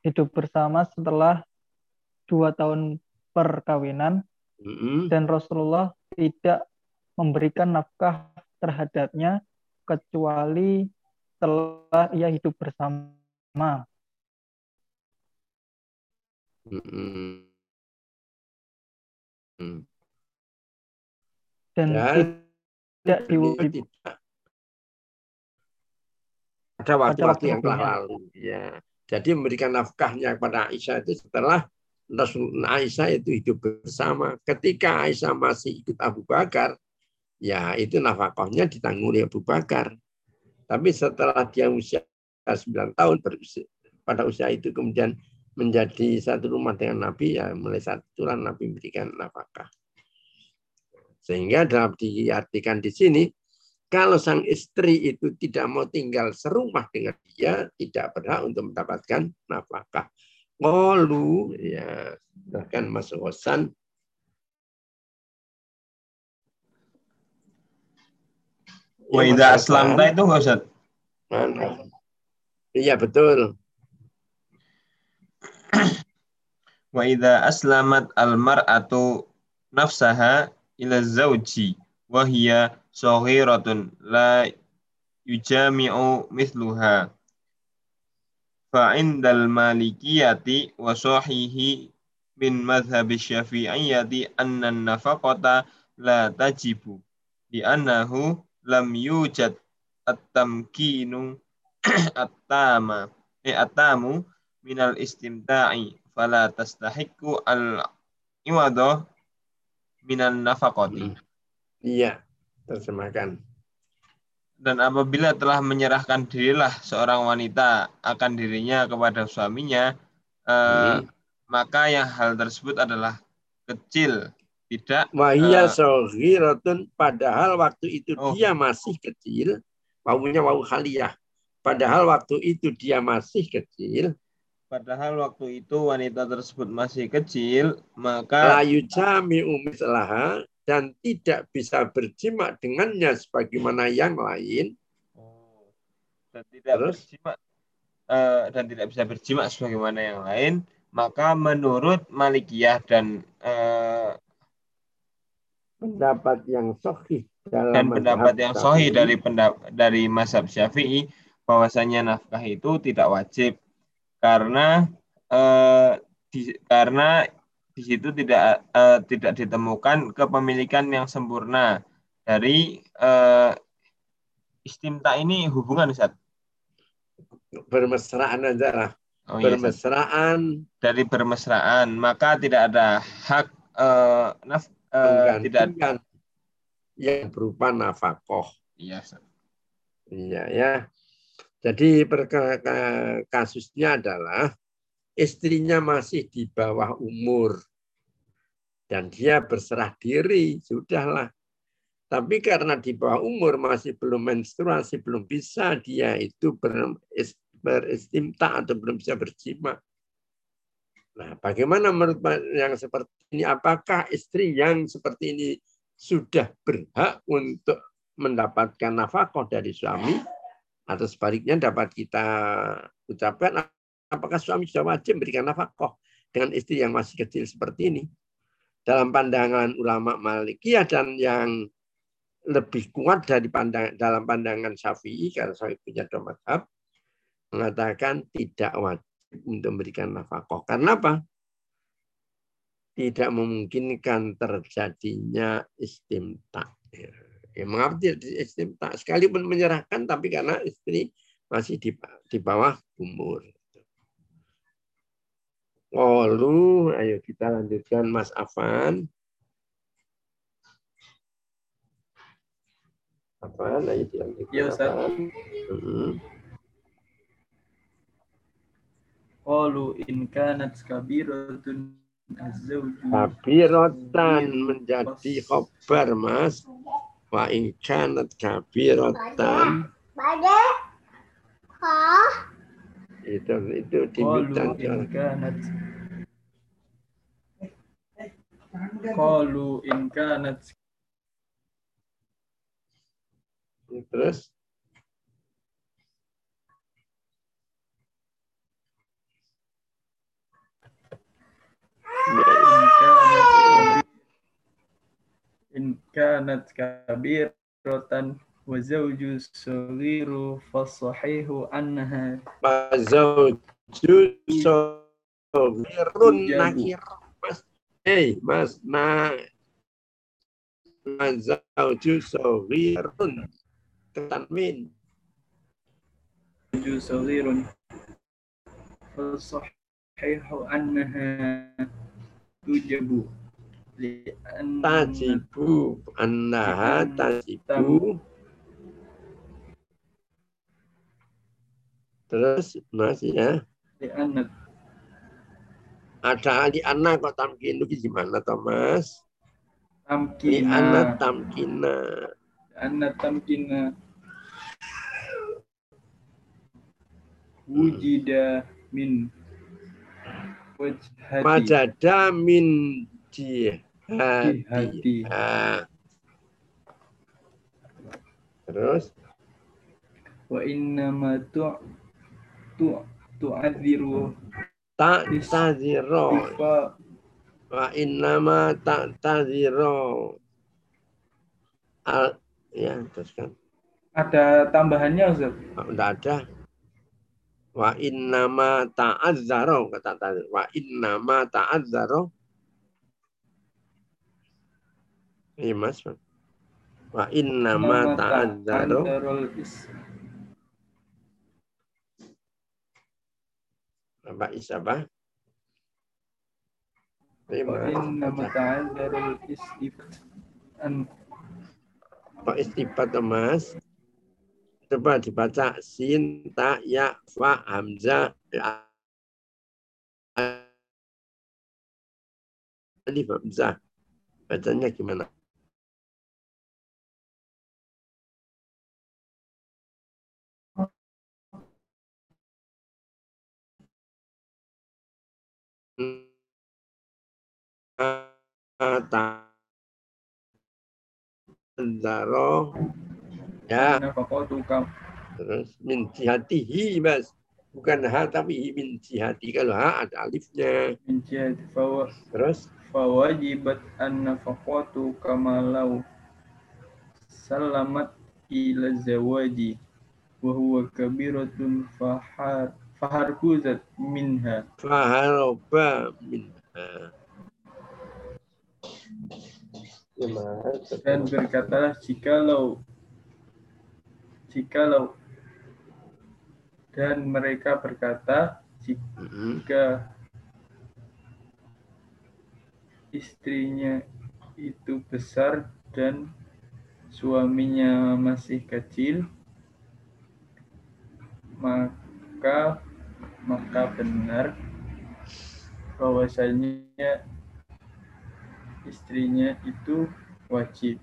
hidup bersama setelah dua tahun perkawinan mm -hmm. dan Rasulullah tidak memberikan nafkah terhadapnya kecuali setelah ia hidup bersama. Dan ya, tidak diwajib. Ada waktu-waktu yang telah lalu. Ya. Jadi memberikan nafkahnya kepada Aisyah itu setelah Rasul Aisyah itu hidup bersama. Ketika Aisyah masih ikut Abu Bakar, ya itu nafkahnya ditanggung oleh Abu Bakar. Tapi setelah dia usia 9 tahun pada usia itu kemudian menjadi satu rumah dengan Nabi, ya mulai saat itulah Nabi memberikan nafkah. Sehingga dalam diartikan di sini, kalau sang istri itu tidak mau tinggal serumah dengan dia, tidak berhak untuk mendapatkan nafkah. Qalu ya bahkan masuk kosan Wa idza aslamta itu enggak Ustaz? Mana? Iya betul. Wa idza aslamat al mar'atu nafsaha ila zauji wahia saghiratun la yujami'u mithluha. Fa'indal malikiyati wa sahihi min madhhab syafi'iyati anna nafaqata la tajibu di annahu lam yujad at-tamkinu at-tama. Eh at-tamu minal istimta'i fala tastahiqu al iwadah minan nafaqati Iya, terjemahkan. dan apabila telah menyerahkan dirilah seorang wanita akan dirinya kepada suaminya eh, Hmm. maka yang hal tersebut adalah kecil tidak Wahia Eh. saghiratun padahal waktu itu Oh. dia masih kecil. Wawunya wawu khaliyah. Padahal waktu itu dia masih kecil. Padahal waktu itu wanita tersebut masih kecil maka Layu jami umislaha dan tidak bisa berjima dengannya sebagaimana yang lain. Oh. dan tidak Terus? berjima eh, dan tidak bisa berjima sebagaimana yang lain maka menurut Malikiyah dan eh, Pendapat yang sahih dalam dan pendapat yang sahih dari pendap dari mazhab Syafi'i bahwasanya nafkah itu tidak wajib karena eh, di, karena di situ tidak eh, tidak ditemukan kepemilikan yang sempurna dari eh, istimta ini hubungan Ustaz. bermesraan aja lah. Oh iya, bermesraan dari bermesraan maka tidak ada hak eh, naf eh, tidak menggantikan yang berupa nafkah. iya Ustaz. Iya ya. Jadi kasusnya adalah istrinya masih di bawah umur dan dia berserah diri, sudahlah. Tapi karena di bawah umur masih belum menstruasi, belum bisa dia itu ber- is- beristimta atau belum bisa berjima. Nah, bagaimana menurut yang seperti ini? Apakah istri yang seperti ini sudah berhak untuk mendapatkan nafkah dari suami atau sebaliknya dapat kita ucapkan apakah suami sudah wajib memberikan nafkah dengan istri yang masih kecil seperti ini? Dalam pandangan ulama Malikiyah dan yang lebih kuat dari pandang, dalam pandangan Syafi'i karena Syafi'i punya dua mengatakan tidak wajib untuk memberikan nafkah. Karena apa? Tidak memungkinkan terjadinya istimta Ya, mengapa tidak istimta? Sekalipun menyerahkan, tapi karena istri masih di, di bawah umur. Lalu, ayo kita lanjutkan Mas Afan. Afan, ayo dilanjutkan. Iya, Ustaz. Hmm. Qalu in kanat kabiratun Kabirotan menjadi khobar, Mas. Wa in kanat kabirotan. Itu itu Qalu in kanat Qalu in kanat Terus in kanat kabiratan wa zawju saghiru fasahihu annaha Mazauju sohirun nakir. Mas, hey, mas, na Mazauju sohirun. Tanwin. zawju saghirun fasahihu annaha tujabu Tajibu. Annaha tajibu. Terus masih ya. Ada di anak kok tamkin itu gimana Thomas? Di tamkina anak tamkina. anna tamkina wujida min wajhati Majada min jihati jihati. Ah. Terus wa innama tu tu tu'adziru ifa wa innama tak taziro Al, ya, teruskan. Ada tambahannya Ustaz. Oh, Enggak ada. Wa innama ta'azzaro kata tadi. Wa innama ta'azzaro. Iya mas. Wa innama ta'azzaro. ta'adzarul is- Apa isabah? Wa Mas. innama ta'adzarul istifan Kok istibat mas? Coba dibaca sin, ta, ya, fa, hamzah, ya. alif, hamzah. Bacanya gimana? Zaro, ya, nafaqatu kam terus min jihatihi mas. Bukan ha tapi hi min jihati kalau ha ada alifnya. Min jihati fawa terus? Fawajibat an nafaqatu kama law salamat ila zawaji. Wa huwa kabiratun fahar faharkuzat minha. Faharoba min dan berkatalah jikalau jikalau dan mereka berkata jika istrinya itu besar dan suaminya masih kecil maka maka benar bahwasanya istrinya itu wajib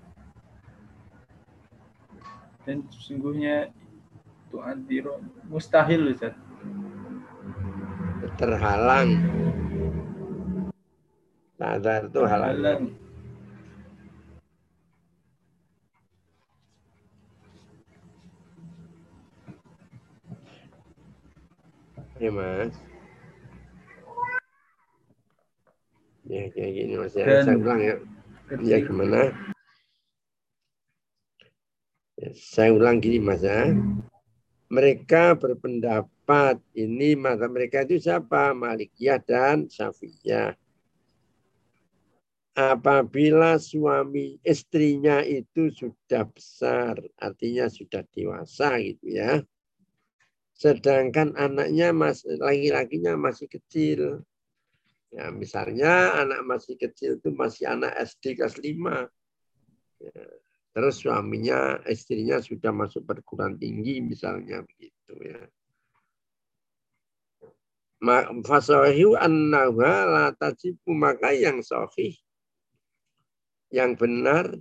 dan sesungguhnya itu adiro mustahil Ustaz. terhalang Nazar itu halangan Halang. ya mas ya kayak gini mas. Ya Dan- saya ulang ya. Ya gimana? Ya, saya ulang gini mas ya. Mereka berpendapat ini mata mereka itu siapa? Malikiyah dan Syafi'iyah. Apabila suami istrinya itu sudah besar artinya sudah dewasa gitu ya. Sedangkan anaknya mas laki-lakinya masih kecil ya misalnya anak masih kecil itu masih anak SD kelas 5 Ya, terus suaminya istrinya sudah masuk perguruan tinggi misalnya begitu ya fasahihu annaha la tajibu maka yang sahih yang benar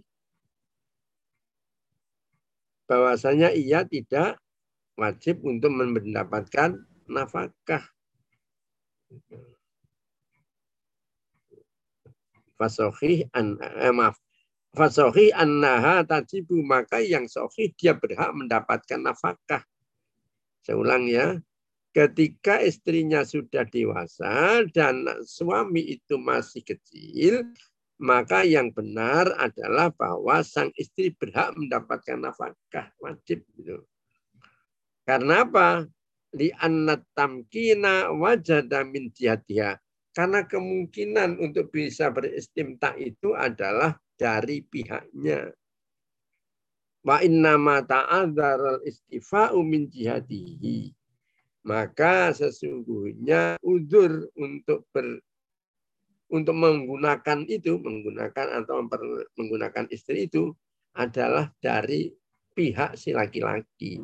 bahwasanya ia tidak wajib untuk mendapatkan nafkah. Fasohih an eh, maaf. Fasohih annaha tajibu maka yang sohih dia berhak mendapatkan nafkah. Saya ulang ya. Ketika istrinya sudah dewasa dan suami itu masih kecil, maka yang benar adalah bahwa sang istri berhak mendapatkan nafkah wajib gitu. Karena apa? Li annat tamkina wajada min. Karena kemungkinan untuk bisa beristimta itu adalah dari pihaknya. Wa innama ta'adzar al-istifa'u min jihatihi. Maka sesungguhnya udur untuk ber, untuk menggunakan itu, menggunakan atau memper- menggunakan istri itu adalah dari pihak si laki-laki.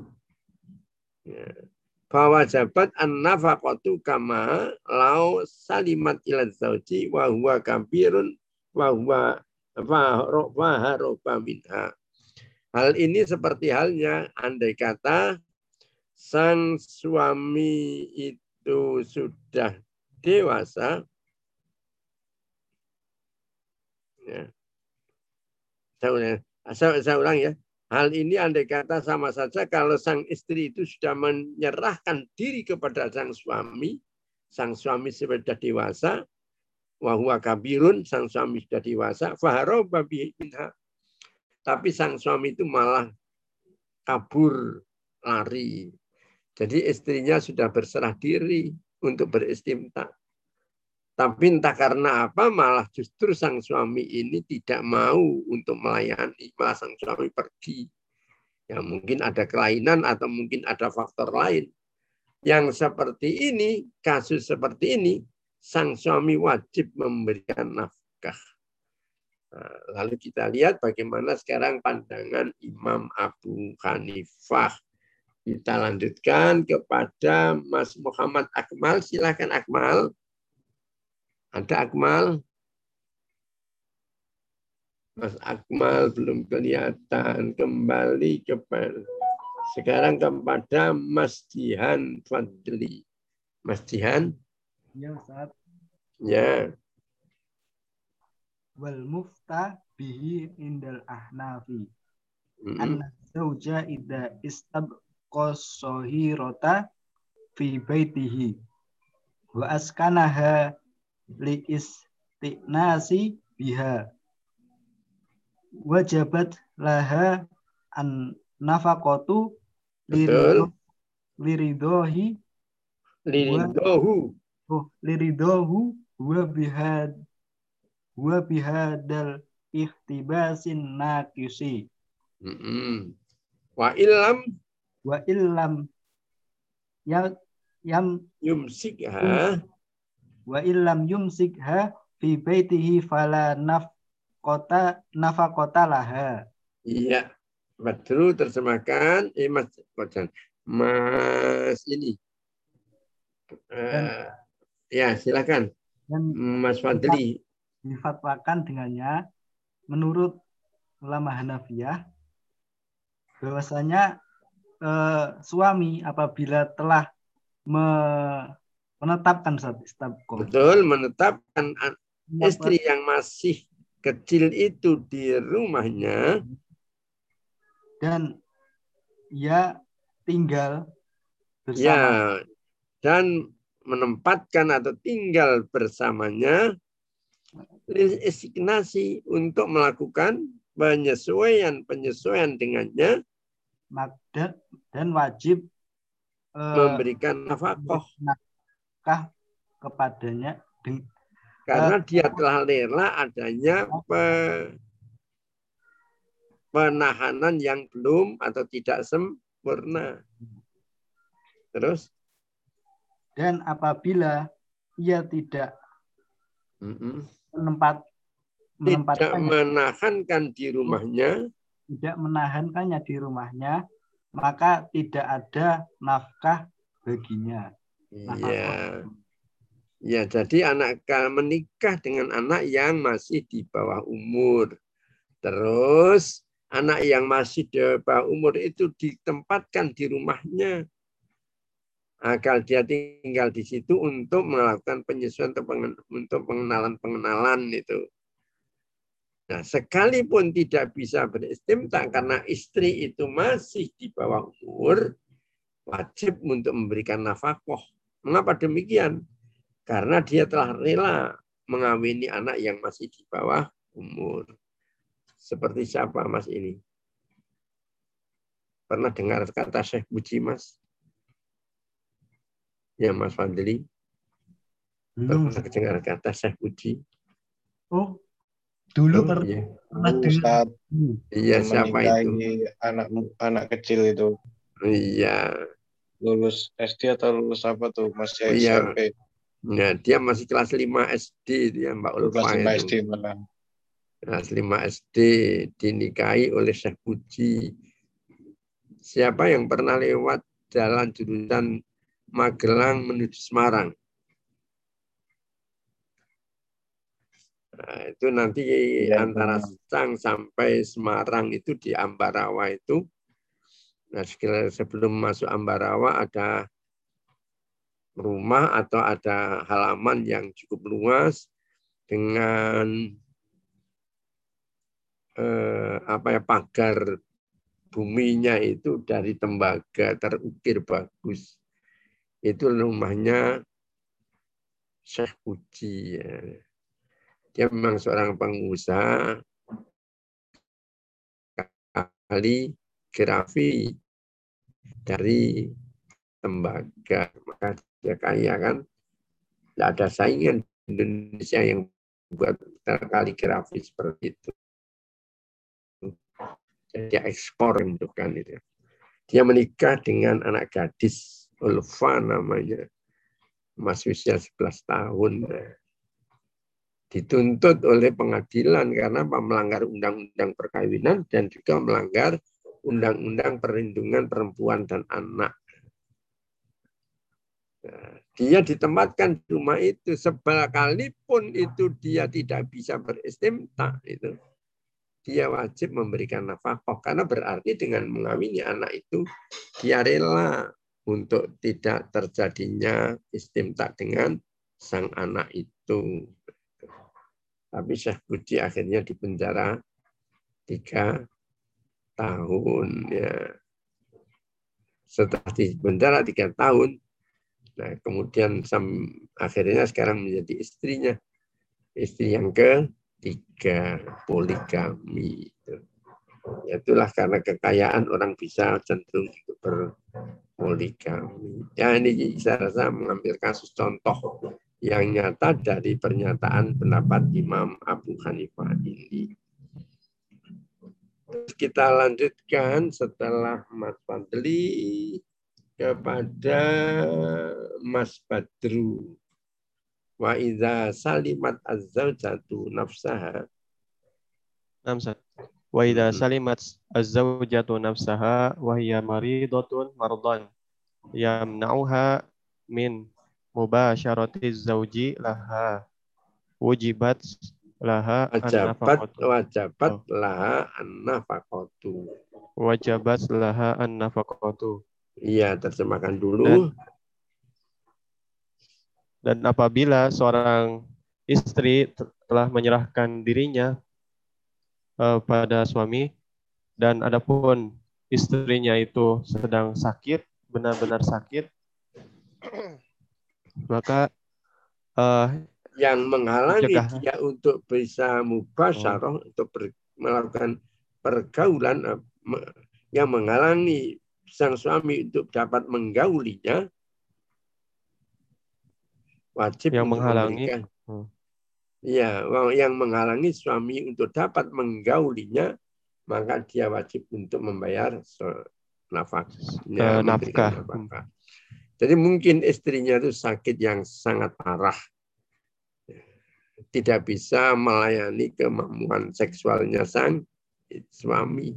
Ya. Bahwa jabat an nafaqatu kama lau salimat ila zauji wa huwa kabirun wa huwa minha. Hal ini seperti halnya andai kata sang suami itu sudah dewasa Ya. Saya saya, saya ulang ya. Hal ini andai kata sama saja kalau sang istri itu sudah menyerahkan diri kepada sang suami, sang suami sudah dewasa, wahwa kabirun, sang suami sudah dewasa, faharoba bihi minha. tapi sang suami itu malah kabur lari. Jadi istrinya sudah berserah diri untuk beristimta. Tapi entah karena apa malah justru sang suami ini tidak mau untuk melayani, malah sang suami pergi. Ya mungkin ada kelainan atau mungkin ada faktor lain. Yang seperti ini, kasus seperti ini, sang suami wajib memberikan nafkah. Nah, lalu kita lihat bagaimana sekarang pandangan Imam Abu Hanifah. Kita lanjutkan kepada Mas Muhammad Akmal. Silakan Akmal. Ada Akmal? Mas Akmal belum kelihatan. Kembali kepada sekarang kepada Mas Jihan Fadli. Mas Jihan? Ya, Ustaz. Ya. Wal mufta bihi indal ahnafi. Mm-mm. Anna zauja istabqa sahirata fi baitihi wa askanaha li istinasi biha wajabat laha an Betul. liridohi Liridohu. oh liridohu wa bihad wa bihadal ihtibasin nakisi Mm-mm. Wa ilam wa illam ya yam yumsikha wa illam yumsikha fi baitihi fala nafqata nafaqata laha Iya, betul terjemahkan. Eh, Mas, Kocan. Mas ini. Eh, ya, silakan. dan Mas Fadli. difatwakan dengannya menurut ulama Hanafiyah bahwasanya eh, suami apabila telah me- menetapkan saat istabqo Betul, menetapkan an- istri yang masih kecil itu di rumahnya. dan ia tinggal bersama. Ya, dan menempatkan atau tinggal bersamanya resignasi untuk melakukan penyesuaian-penyesuaian dengannya. Mak- dan, dan wajib eh, memberikan nafkah nafkah kepadanya karena dia telah rela adanya pe- penahanan yang belum atau tidak sempurna. Terus? Dan apabila ia tidak mm-mm, menempat tidak menahankan di rumahnya, tidak menahankannya di rumahnya maka tidak ada nafkah baginya nafkah ya, ya jadi anak menikah dengan anak yang masih di bawah umur. Terus anak yang masih di bawah umur itu ditempatkan di rumahnya agar dia tinggal di situ untuk melakukan penyesuaian untuk pengenalan-pengenalan itu. Nah, sekalipun tidak bisa beristimta karena istri itu masih di bawah umur, wajib untuk memberikan nafkah. Mengapa demikian? Karena dia telah rela mengawini anak yang masih di bawah umur. Seperti siapa Mas ini? Pernah dengar kata Syekh Buji Mas? Ya Mas Fadli. belum Pernah dengar kata Syekh Buji? oh dulu Oh, per- iya. pernah saat Iya, siapa itu? menikahi anak anak kecil itu Iya. Lulus SD atau lulus apa tuh masih Iya. SMP Nah, dia masih kelas 5 SD dia Mbak Ulfa kelas lima itu. SD malah Kelas 5 SD dinikahi oleh Syekh Puji. Siapa yang pernah lewat jalan jurusan Magelang menuju Semarang? Nah, itu nanti Iya, antara. Sang sampai Semarang itu di Ambarawa itu. Nah, sebelum masuk Ambarawa ada rumah atau ada halaman yang cukup luas dengan eh, apa ya pagar buminya itu dari tembaga terukir bagus. Itu rumahnya Syekh Puji. Ya. Dia memang seorang pengusaha kaligrafi dari tembaga. Maka dia kaya kan. Tidak ada saingan Indonesia yang buat kaligrafi seperti itu. Dia ekspor itu kan itu. Dia menikah dengan anak gadis Ulfa namanya. Masih usia 11 tahun. Dituntut oleh pengadilan karena melanggar undang-undang perkawinan dan juga melanggar undang-undang perlindungan perempuan dan anak. Nah, dia ditempatkan di rumah itu sekalipun itu dia tidak bisa beristimta itu dia wajib memberikan nafkah karena berarti dengan mengawini anak itu dia rela untuk tidak terjadinya istimta dengan sang anak itu. Tapi Syekh Budi akhirnya dipenjara tiga tahun ya. Setelah dipenjara tiga tahun, Nah, kemudian sam, akhirnya sekarang menjadi istrinya. Istri yang ketiga, poligami. Ya, itulah karena kekayaan orang bisa cenderung berpoligami. Ya ini saya rasa mengambil kasus contoh yang nyata dari pernyataan pendapat Imam Abu Hanifah ini. Kita lanjutkan setelah Mas Fadli kepada Mas Badru. Wa idza salimat az-zawjatu nafsaha. Namsa. Wa idza salimat az-zawjatu nafsaha wa hiya maridatun mardan yamna'uha min mubasharati zawji laha wujibat laha wajabat wajabat oh. laha an-nafaqatu wajabat laha an-nafaqatu Iya, terjemahkan dulu. Dan, dan apabila seorang istri telah menyerahkan dirinya uh, pada suami dan adapun istrinya itu sedang sakit, benar-benar sakit, maka uh, yang menghalangi mencegah. dia untuk bisa mubasyarah oh. untuk ber, melakukan pergaulan uh, yang menghalangi sang suami untuk dapat menggaulinya wajib yang menghalangi ya yang menghalangi suami untuk dapat menggaulinya maka dia wajib untuk membayar nafkah ya, nafkah. nafkah. Jadi mungkin istrinya itu sakit yang sangat parah. Tidak bisa melayani kemampuan seksualnya sang suami.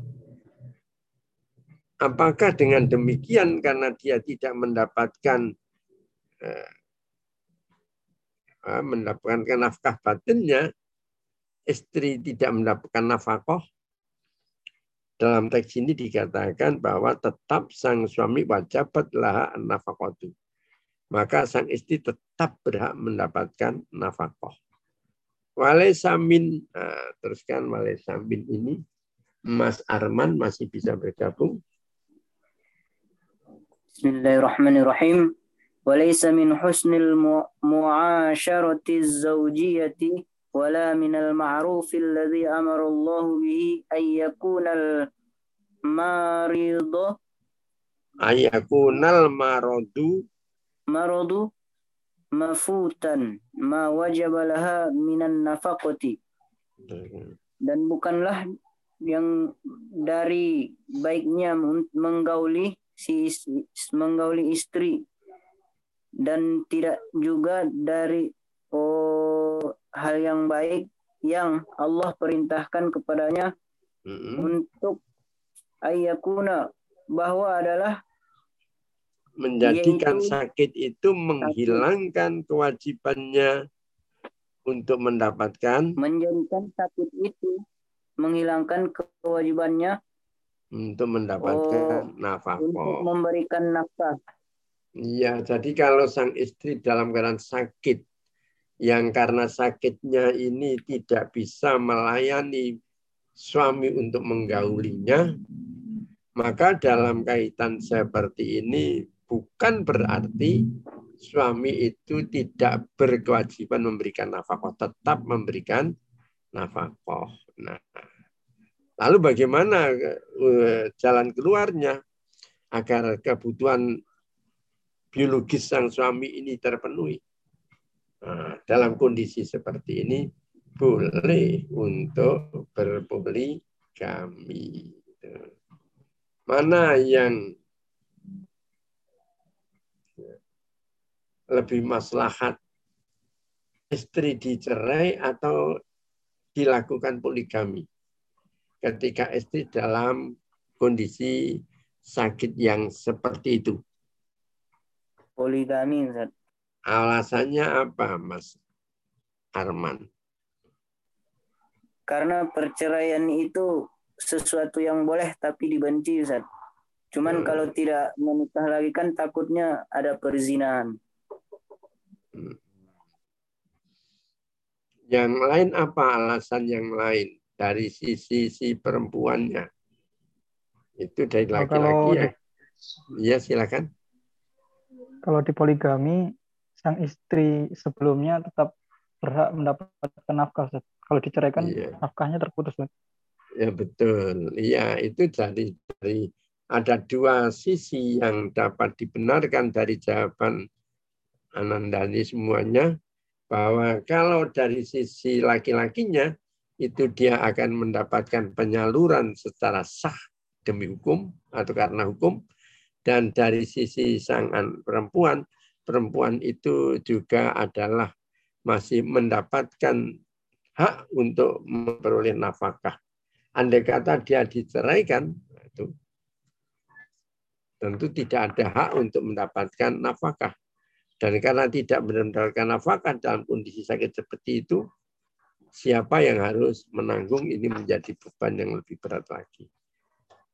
Apakah dengan demikian karena dia tidak mendapatkan eh, mendapatkan nafkah batinnya, istri tidak mendapatkan nafkah? Dalam teks ini dikatakan bahwa tetap sang suami wajabatlah nafkah Maka sang istri tetap berhak mendapatkan nafkah. Walesa min, nah, teruskan Walesa min ini, Mas Arman masih bisa bergabung. Bismillahirrahmanirrahim. Walaysa min husnil mu'asharati zawjiyati wala min al-ma'rufi alladhi amara Allah bihi an al-maridu an al-maradu maradu mafutan. Ma wajabalaha minan nafakoti dan bukanlah yang dari baiknya menggauli si istri, menggauli istri. Dan tidak juga dari oh, hal yang baik yang Allah perintahkan kepadanya mm-hmm. untuk ayakuna. Bahwa adalah menjadikan sakit itu menghilangkan kewajibannya untuk mendapatkan menjadikan sakit itu menghilangkan kewajibannya untuk mendapatkan oh, nafkah. Untuk memberikan nafkah. Iya, jadi kalau sang istri dalam keadaan sakit, yang karena sakitnya ini tidak bisa melayani suami untuk menggaulinya, maka dalam kaitan seperti ini bukan berarti suami itu tidak berkewajiban memberikan nafkah, tetap memberikan nafkah. Nah, Lalu bagaimana eh, jalan keluarnya agar kebutuhan biologis sang suami ini terpenuhi? Nah, dalam kondisi seperti ini boleh untuk berpoligami. Mana yang lebih maslahat istri dicerai atau dilakukan poligami ketika istri dalam kondisi sakit yang seperti itu. Poligami, Ustaz. Alasannya apa, Mas Arman? Karena perceraian itu sesuatu yang boleh tapi dibenci, Ustaz. Cuman Hmm. kalau tidak menikah lagi kan takutnya ada perzinahan. Yang lain apa alasan yang lain dari sisi si perempuannya? Itu dari laki-laki ya. Iya, silakan. Kalau di poligami, sang istri sebelumnya tetap berhak mendapatkan nafkah. Ustaz. Kalau diceraikan, Iya. nafkahnya terputus. Ustaz. Ya betul. Iya, itu dari dari ada dua sisi yang dapat dibenarkan dari jawaban Anandani semuanya bahwa kalau dari sisi laki-lakinya itu dia akan mendapatkan penyaluran secara sah demi hukum atau karena hukum dan dari sisi sang an- perempuan perempuan itu juga adalah masih mendapatkan hak untuk memperoleh nafkah. Andai kata dia diceraikan, itu tentu tidak ada hak untuk mendapatkan nafkah. Dan karena tidak mendapatkan nafkah dalam kondisi sakit seperti itu, siapa yang harus menanggung ini menjadi beban yang lebih berat lagi.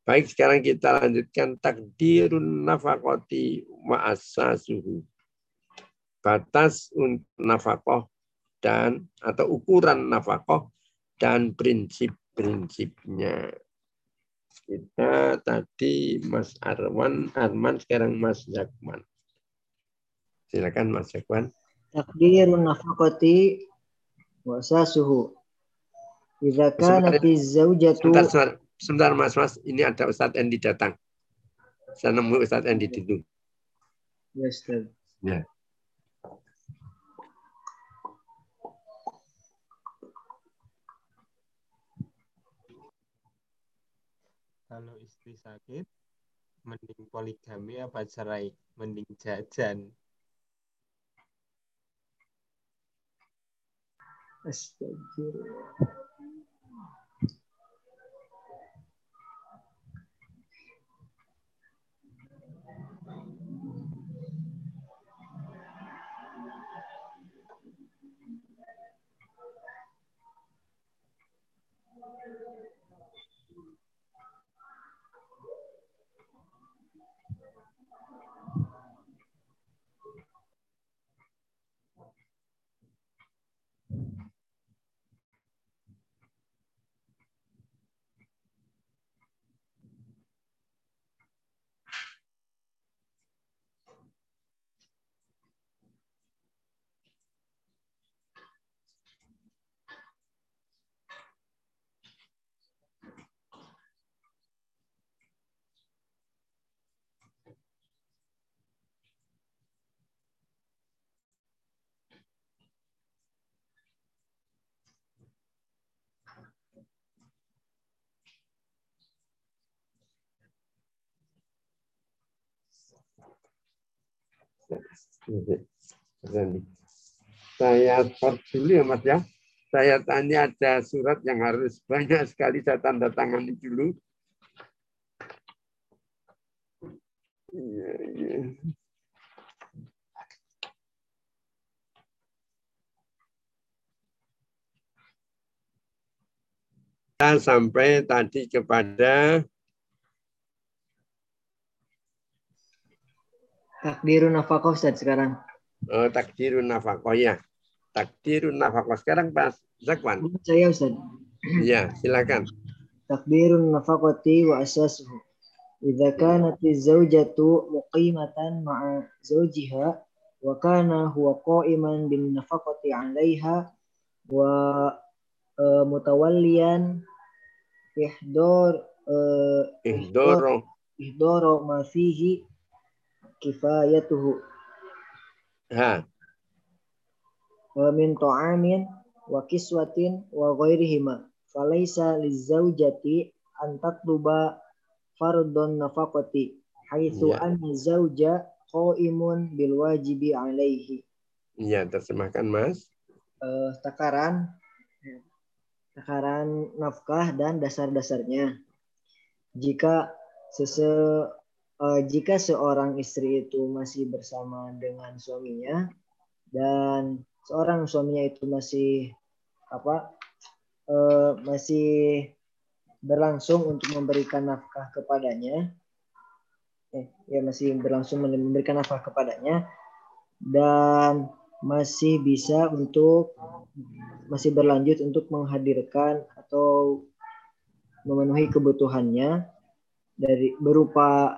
Baik, sekarang kita lanjutkan takdirun nafakoti asasuhu. Batas nafkah dan atau ukuran nafkah dan prinsip-prinsipnya. Kita tadi Mas Arwan, Arman, sekarang Mas Jakman. Silakan Mas Jakman. Takdirun nafaqati wa asasuhu. Idza kanat zaujatu Sebentar, sebentar, sebentar Mas, Mas. Ini ada Ustadz Endi datang. Saya nemu Ustadz Endi dulu. Ya, Ustaz. Ya. Kalau istri sakit, mending poligami apa cerai? Mending jajan. Estağfirullah. Saya ya Mas ya. Saya tanya ada surat yang harus banyak sekali saya tanda tangani dulu. Iya, iya. Kita sampai tadi kepada Takdirun nafaqah Ustaz sekarang. oh, takdirun nafkah ya. Takdirun nafkah sekarang Pak Zakwan. Saya Ustaz. Iya, silakan. Takdirun nafaqati wa asasuhu. Idza kanat az-zawjatu muqimatan ma'a zawjiha wa kana huwa qa'iman bin nafaqati 'alayha wa eh, mutawalliyan ihdor eh, Ihdoro. ihdoro ma fihi kifayatuhu Ha. wa min ta'amin wa kiswatin wa ghairihima falaysa lizaujati an tatluba fardun nafaqati haitsu Ya. anna zauja qaimun bil wajibi alaihi Iya, terjemahkan Mas. Eh, takaran takaran nafkah dan dasar-dasarnya jika sese eh, jika seorang istri itu masih bersama dengan suaminya dan seorang suaminya itu masih apa eh, masih berlangsung untuk memberikan nafkah kepadanya eh ya masih berlangsung memberikan nafkah kepadanya dan masih bisa untuk masih berlanjut untuk menghadirkan atau memenuhi kebutuhannya dari berupa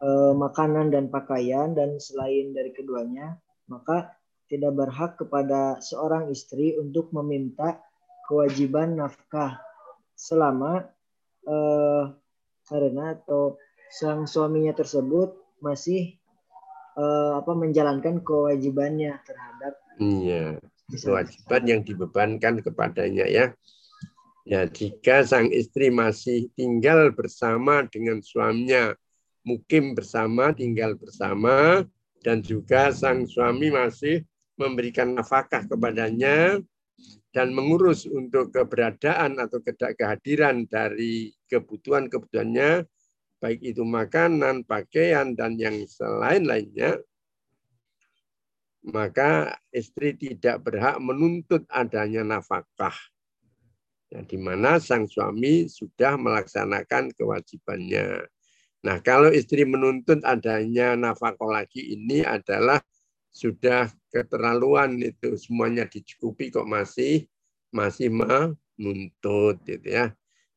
eh, makanan dan pakaian dan selain dari keduanya maka tidak berhak kepada seorang istri untuk meminta kewajiban nafkah selama eh, karena atau sang suaminya tersebut masih eh, apa menjalankan kewajibannya terhadap Iya, kewajiban yang dibebankan kepadanya ya. Ya, jika sang istri masih tinggal bersama dengan suaminya, mukim bersama, tinggal bersama, dan juga sang suami masih memberikan nafkah kepadanya dan mengurus untuk keberadaan atau kehadiran dari kebutuhan-kebutuhannya, baik itu makanan, pakaian, dan yang selain-lainnya, maka istri tidak berhak menuntut adanya nafkah. Ya, di mana sang suami sudah melaksanakan kewajibannya. Nah, kalau istri menuntut adanya nafkah lagi ini adalah sudah keterlaluan itu semuanya dicukupi kok masih masih menuntut gitu ya.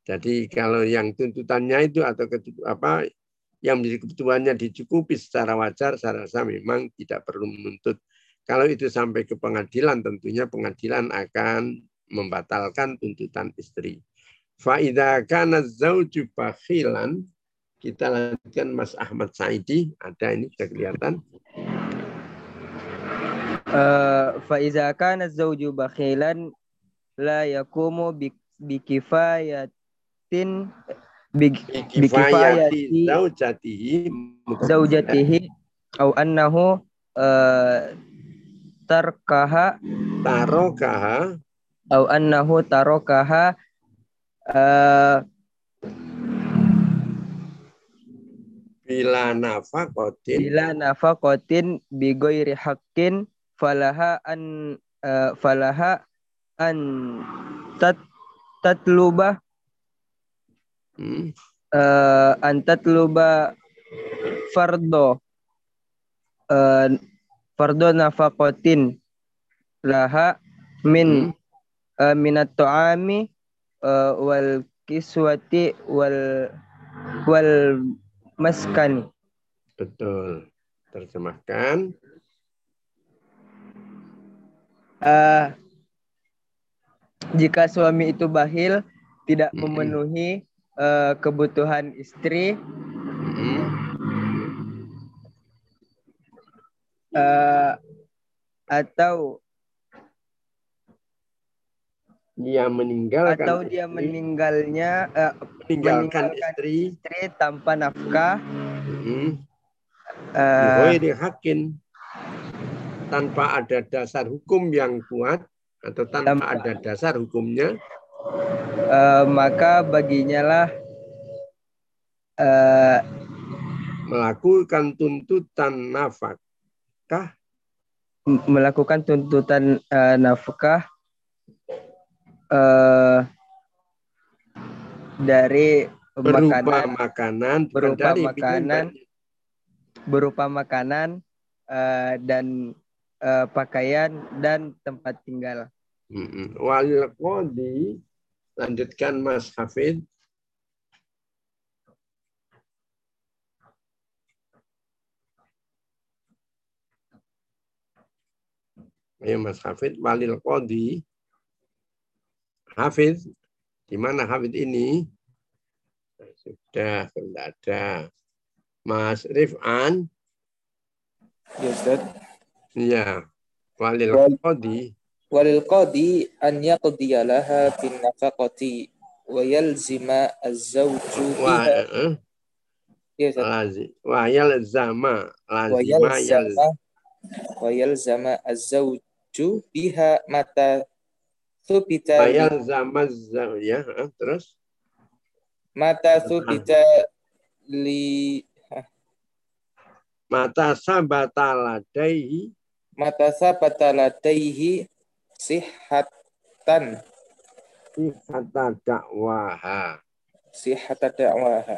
Jadi kalau yang tuntutannya itu atau ketu- apa yang menjadi kebutuhannya dicukupi secara wajar, saya rasa memang tidak perlu menuntut. Kalau itu sampai ke pengadilan, tentunya pengadilan akan membatalkan tuntutan istri. Fa'idha kana zauju bakhilan, kita lanjutkan Mas Ahmad Saidi, ada ini sudah kelihatan. fa iza kana zawju bakhilan la yakumu bi- bikifayatin bi- Kifayati bikifayati zaujatihi zaujatihi au annahu eh, tarkaha tarokaha. au annahu tarokaha eh, bila nafaqatin bila nafaqatin bi ghairi haqqin falaha an eh, falaha an tat tatluba Hmm. eh, an tatluba fardo eh, fardo nafaqatin laha min eh, minat ta'ami eh, wal kiswati wal wal maskani Betul. Terjemahkan. Eh, jika suami itu bahil tidak memenuhi eh, kebutuhan istri eh, atau Dia meninggalkan atau dia istri, meninggalnya eh, meninggalkan meninggalkan istri. istri tanpa nafkah. Hmm, eh, bighairi haqqin, tanpa ada dasar hukum yang kuat atau tanpa Tanpa- ada dasar hukumnya. Eh, maka baginya lah eh, melakukan tuntutan nafkah. melakukan tuntutan eh, nafkah eh, dari berupa makanan makanan, berupa dari makanan berupa makanan eh, dan eh, pakaian dan tempat tinggal. Mm-mm. Wal qadi lanjutkan Mas Hafid. Ayo Mas Hafid, walil qadi. Hafid, di mana Hafid ini? Sudah, tidak ada. Mas Rifan, Ya Ustaz. ya. Walil Wal- qadi, Walil qadi an yaqdiya laha bin nafaqati wa yalzima az-zawju wa, biha. eh, Ya lazi, wa yalzama, Wa lazima yal, yalzama wa yalzama az-zawju biha mata thubita wa li- yalzama za- ya, eh, terus? Mata thubita li mata sabata ladaihi mata sabata ladaihi sihatan sifata dakwaha. sihata da'waha.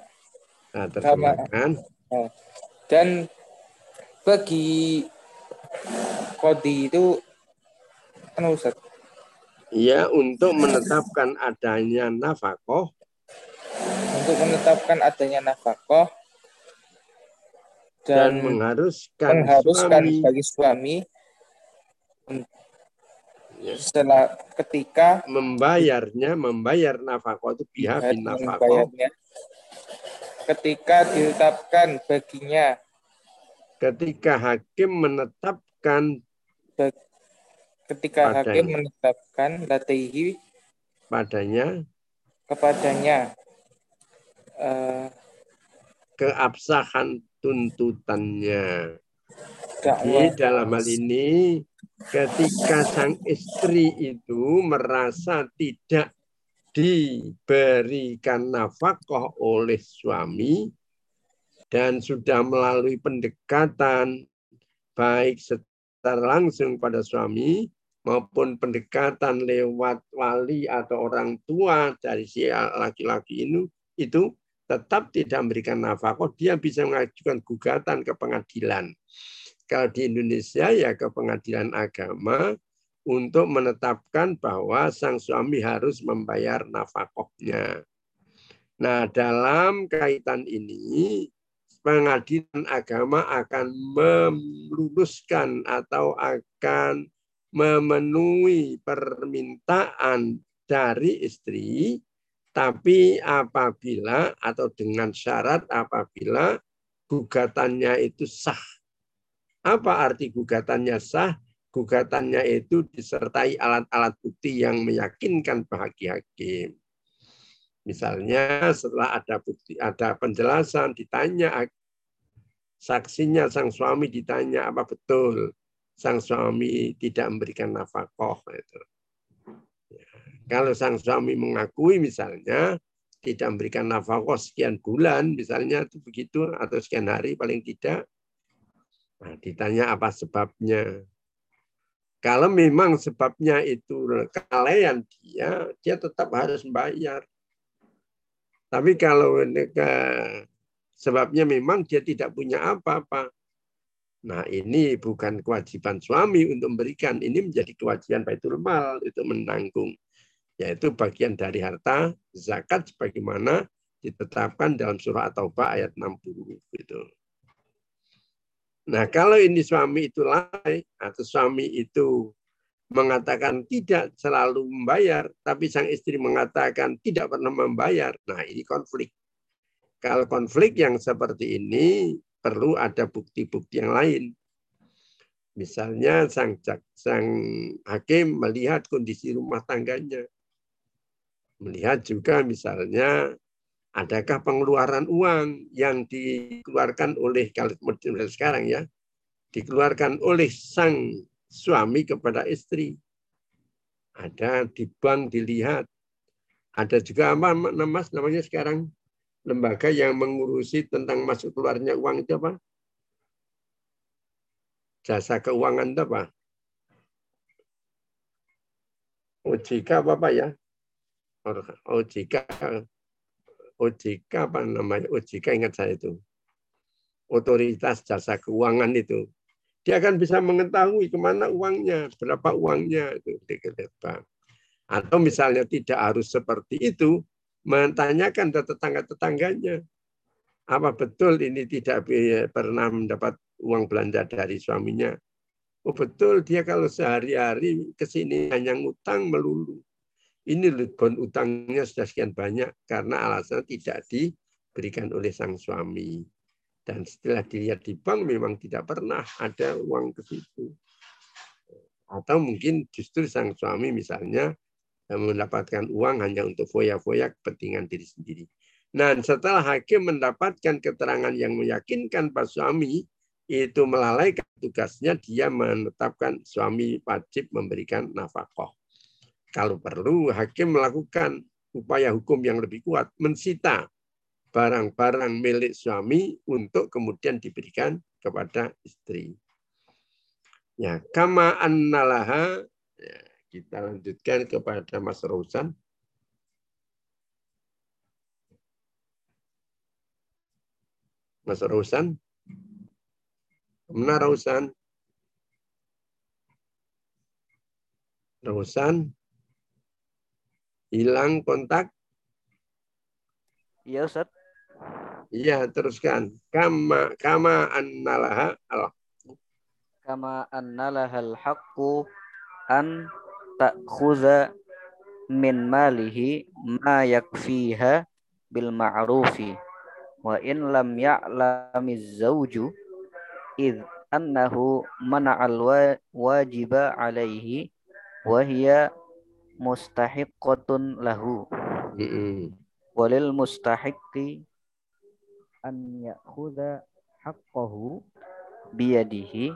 Nah, terjemahkan. Dan bagi kodi itu kan Ustaz, Ya, untuk menetapkan adanya nafkah. Untuk menetapkan adanya nafkah dan, dan, mengharuskan, mengharuskan suami. bagi suami ya, setelah ketika membayarnya, membayar nafkah itu bin nafkah. ketika ditetapkan baginya. Ketika hakim menetapkan ketika Padanya. hakim menetapkan lataihi padanya kepadanya eh, keabsahan tuntutannya. Jadi dalam hal ini ketika sang istri itu merasa tidak diberikan nafkah oleh suami dan sudah melalui pendekatan baik secara langsung pada suami maupun pendekatan lewat wali atau orang tua dari si laki-laki ini itu tetap tidak memberikan nafkah, dia bisa mengajukan gugatan ke pengadilan. Kalau di Indonesia ya ke pengadilan agama untuk menetapkan bahwa sang suami harus membayar nafkahnya. Nah, dalam kaitan ini pengadilan agama akan meluruskan atau akan memenuhi permintaan dari istri, tapi apabila atau dengan syarat apabila gugatannya itu sah. Apa arti gugatannya sah? Gugatannya itu disertai alat-alat bukti yang meyakinkan bagi hakim. Misalnya setelah ada bukti, ada penjelasan, ditanya saksinya sang suami ditanya apa betul sang suami tidak memberikan nafkah itu. Ya. Kalau sang suami mengakui misalnya tidak memberikan nafkah sekian bulan misalnya itu begitu atau sekian hari paling tidak nah, ditanya apa sebabnya. Kalau memang sebabnya itu kelalaian dia, dia tetap harus membayar. Tapi kalau sebabnya memang dia tidak punya apa-apa, Nah, ini bukan kewajiban suami untuk memberikan, ini menjadi kewajiban Baitul Mal itu menanggung. Yaitu bagian dari harta zakat sebagaimana ditetapkan dalam surah At-Taubah ayat 60 gitu. Nah, kalau ini suami itu lalai atau suami itu mengatakan tidak selalu membayar, tapi sang istri mengatakan tidak pernah membayar. Nah, ini konflik. Kalau konflik yang seperti ini perlu ada bukti-bukti yang lain. Misalnya sang sang hakim melihat kondisi rumah tangganya. Melihat juga misalnya adakah pengeluaran uang yang dikeluarkan oleh kalau sekarang ya, dikeluarkan oleh sang suami kepada istri. Ada di bank dilihat. Ada juga apa mas namanya sekarang lembaga yang mengurusi tentang masuk keluarnya uang itu apa? Jasa keuangan itu apa? OJK apa apa ya? OJK OJK apa namanya? OJK ingat saya itu. Otoritas Jasa Keuangan itu. Dia akan bisa mengetahui ke mana uangnya, berapa uangnya itu. Atau misalnya tidak harus seperti itu, menanyakan ke tetangga-tetangganya. Apa betul ini tidak pernah mendapat uang belanja dari suaminya? Oh betul, dia kalau sehari-hari ke sini hanya ngutang melulu. Ini bon utangnya sudah sekian banyak karena alasan tidak diberikan oleh sang suami. Dan setelah dilihat di bank memang tidak pernah ada uang ke situ. Atau mungkin justru sang suami misalnya mendapatkan uang hanya untuk foya-foya kepentingan diri sendiri. Nah, setelah hakim mendapatkan keterangan yang meyakinkan Pak suami, itu melalaikan tugasnya, dia menetapkan suami wajib memberikan nafkah. Kalau perlu, hakim melakukan upaya hukum yang lebih kuat, mensita barang-barang milik suami untuk kemudian diberikan kepada istri. Ya, kama annalaha kita lanjutkan kepada Mas Rosan. Mas Rosan. Mana Rosan? Rosan. Hilang kontak? Iya, Ustaz. Iya, teruskan. Kama kama annalaha Allah. Kama annalaha al-haqqu an ta'khudha min malihi ma yakfiha bil ma'rufi. Wa in lam ya'lamiz zawju id annahu mana'al wajiba alaihi wa hiya mustahiqqatun lahu. Walil mustahiqqi an ya'khudha haqqahu biyadihi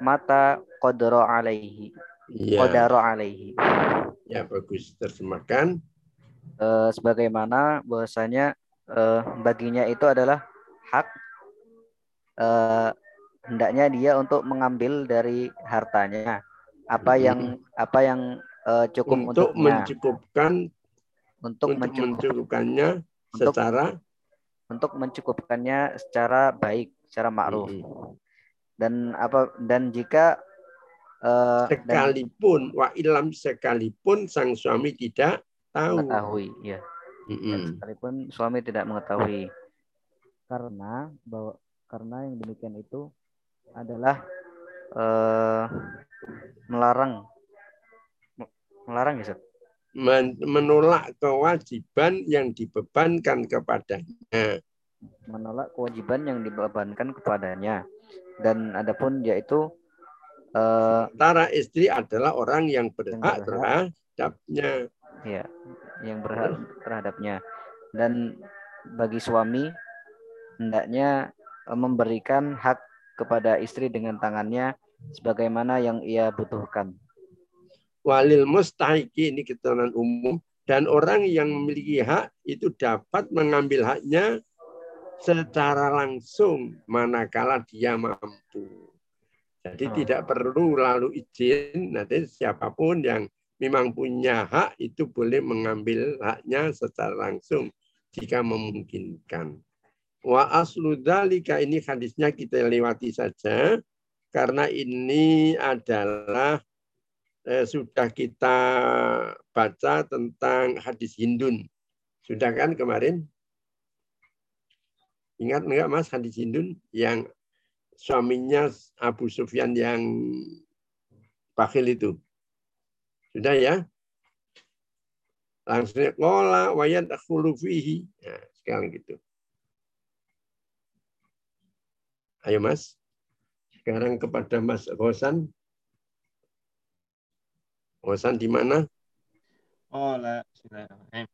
mata qadra alaihi Ya. qadara alaihi Ya, bagus. Terjemahkan. Eh, sebagaimana bahwasanya eh, baginya itu adalah hak eh, hendaknya dia untuk mengambil dari hartanya apa yang apa yang eh, cukup Untuk untuknya mencukupkan untuk, untuk mencukup- mencukupkannya untuk- secara untuk mencukupkannya secara baik secara ma'ruf dan apa dan jika eh, dan sekalipun wa ilam sekalipun sang suami tidak tahu. mengetahui ya dan Mm-mm. sekalipun suami tidak mengetahui karena bahwa karena yang demikian itu adalah eh, melarang melarang ya? Men- menolak kewajiban yang dibebankan kepadanya. menolak kewajiban yang dibebankan kepadanya dan adapun yaitu Sementara istri adalah orang yang berhak berhak. terhadapnya. ya yang berhak terhadapnya dan bagi suami hendaknya eh, memberikan hak kepada istri dengan tangannya sebagaimana yang ia butuhkan Walil mustahiki ini keterangan umum dan orang yang memiliki hak itu dapat mengambil haknya secara langsung manakala dia mampu. Jadi Hmm. tidak perlu lalu izin nanti siapa pun yang memang punya hak itu boleh mengambil haknya secara langsung jika memungkinkan. Wa aslu dzalika ini hadisnya kita lewati saja karena ini adalah eh, sudah kita baca tentang hadis Hindun. Sudah kan kemarin? Ingat enggak Mas hadis Hindun yang suaminya Abu Sufyan yang bakhil itu? Sudah ya? Langsung kola wayat fihi. Nah, sekarang gitu. Ayo Mas. Sekarang kepada Mas Rosan. Rosan di mana? Qala bismillahirrahmanirrahim.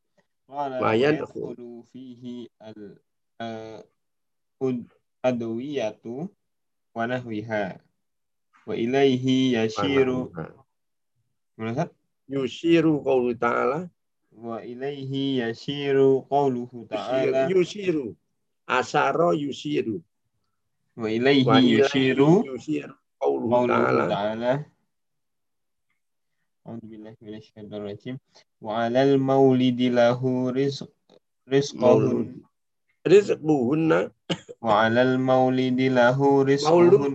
Qala Ma wa yadkhulu. yadkhulu fihi al eh, adwiyatu wa nahwiha wa ilaihi yashiru Ustaz? Yushiru qawlu ta'ala. wa ilaihi yashiru qawluhu ta'ala Yushiru. Asaro yushiru. wa ilaihi yushiru qawluhu ta'ala. A'udzu billahi minasyaitonir rajim wa 'alal maulidi lahu rizq rizqahun Rizquhunna wa 'alal maulidi lahu rizquhun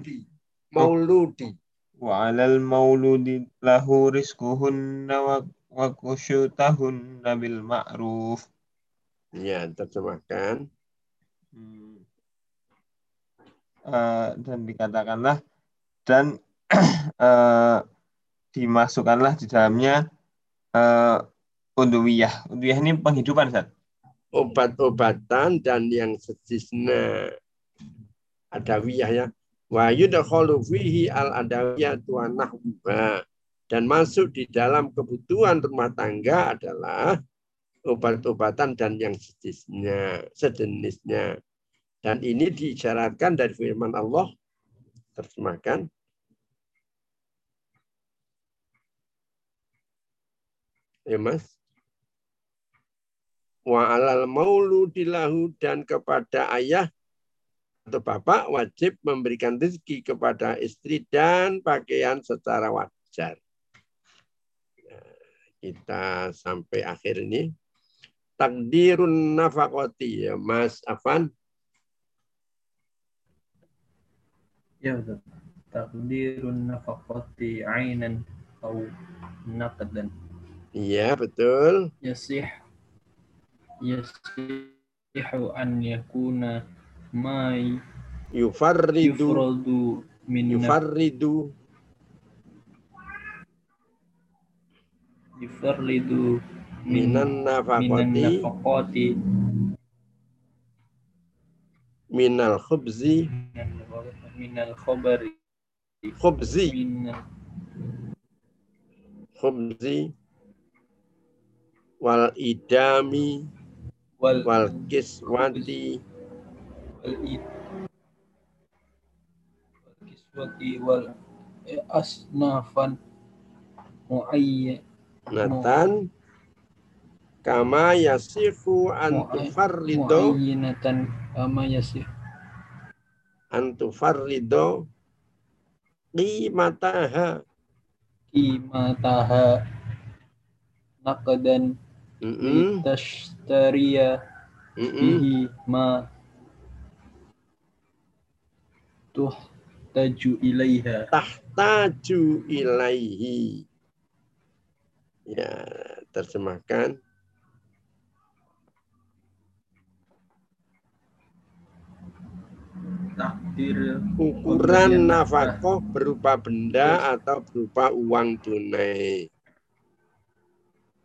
mauludi. Wa 'alal mauludi lahu rizquhunna wa wa kusyutahunna bil ma'ruf Ya, terjemahkan. Hmm. Eh, dan dikatakanlah dan eh, dimasukkanlah di dalamnya eh, unduwiyah. Unduwiyah ini penghidupan, Ustaz. obat-obatan dan yang sejenisnya adawiyah ya. Wa yudkhalu fihi al adawiyah wa nahwa. Dan masuk di dalam kebutuhan rumah tangga adalah obat-obatan dan yang sejenisnya sejenisnya. Dan ini diisyaratkan dari firman Allah. Terjemahkan. Ya mas. Wa alal mauludilahu dan kepada ayah atau bapak wajib memberikan rezeki kepada istri dan pakaian secara wajar. Nah, kita sampai akhir ini. Takdirun nafakoti ya Mas Afan. Ya Ustaz. Takdirun nafakoti ainan atau naqdan. Iya, betul. Yasih yasihu an yakuna ma Yufarridu. yufradu min Yufarridu. yufarridu min Minan nafakoti. nafaqati Minal khubzi. minal khabari Khubzi. minal Khubzi. Wal idami. wal Wal kiswati. Wal asnafan muayyan Natan. Kama yasifu an tufarrido. muayyinatan kama yasih An tufarrido. Qimataha. qimataha naqdan Mm-mm. tashtariya Mm-mm. bihi ma tuhtaju ilaiha tahtaju ilaihi. Ya, terjemahkan. takdir Ukuran nafkah berupa benda atau berupa uang tunai.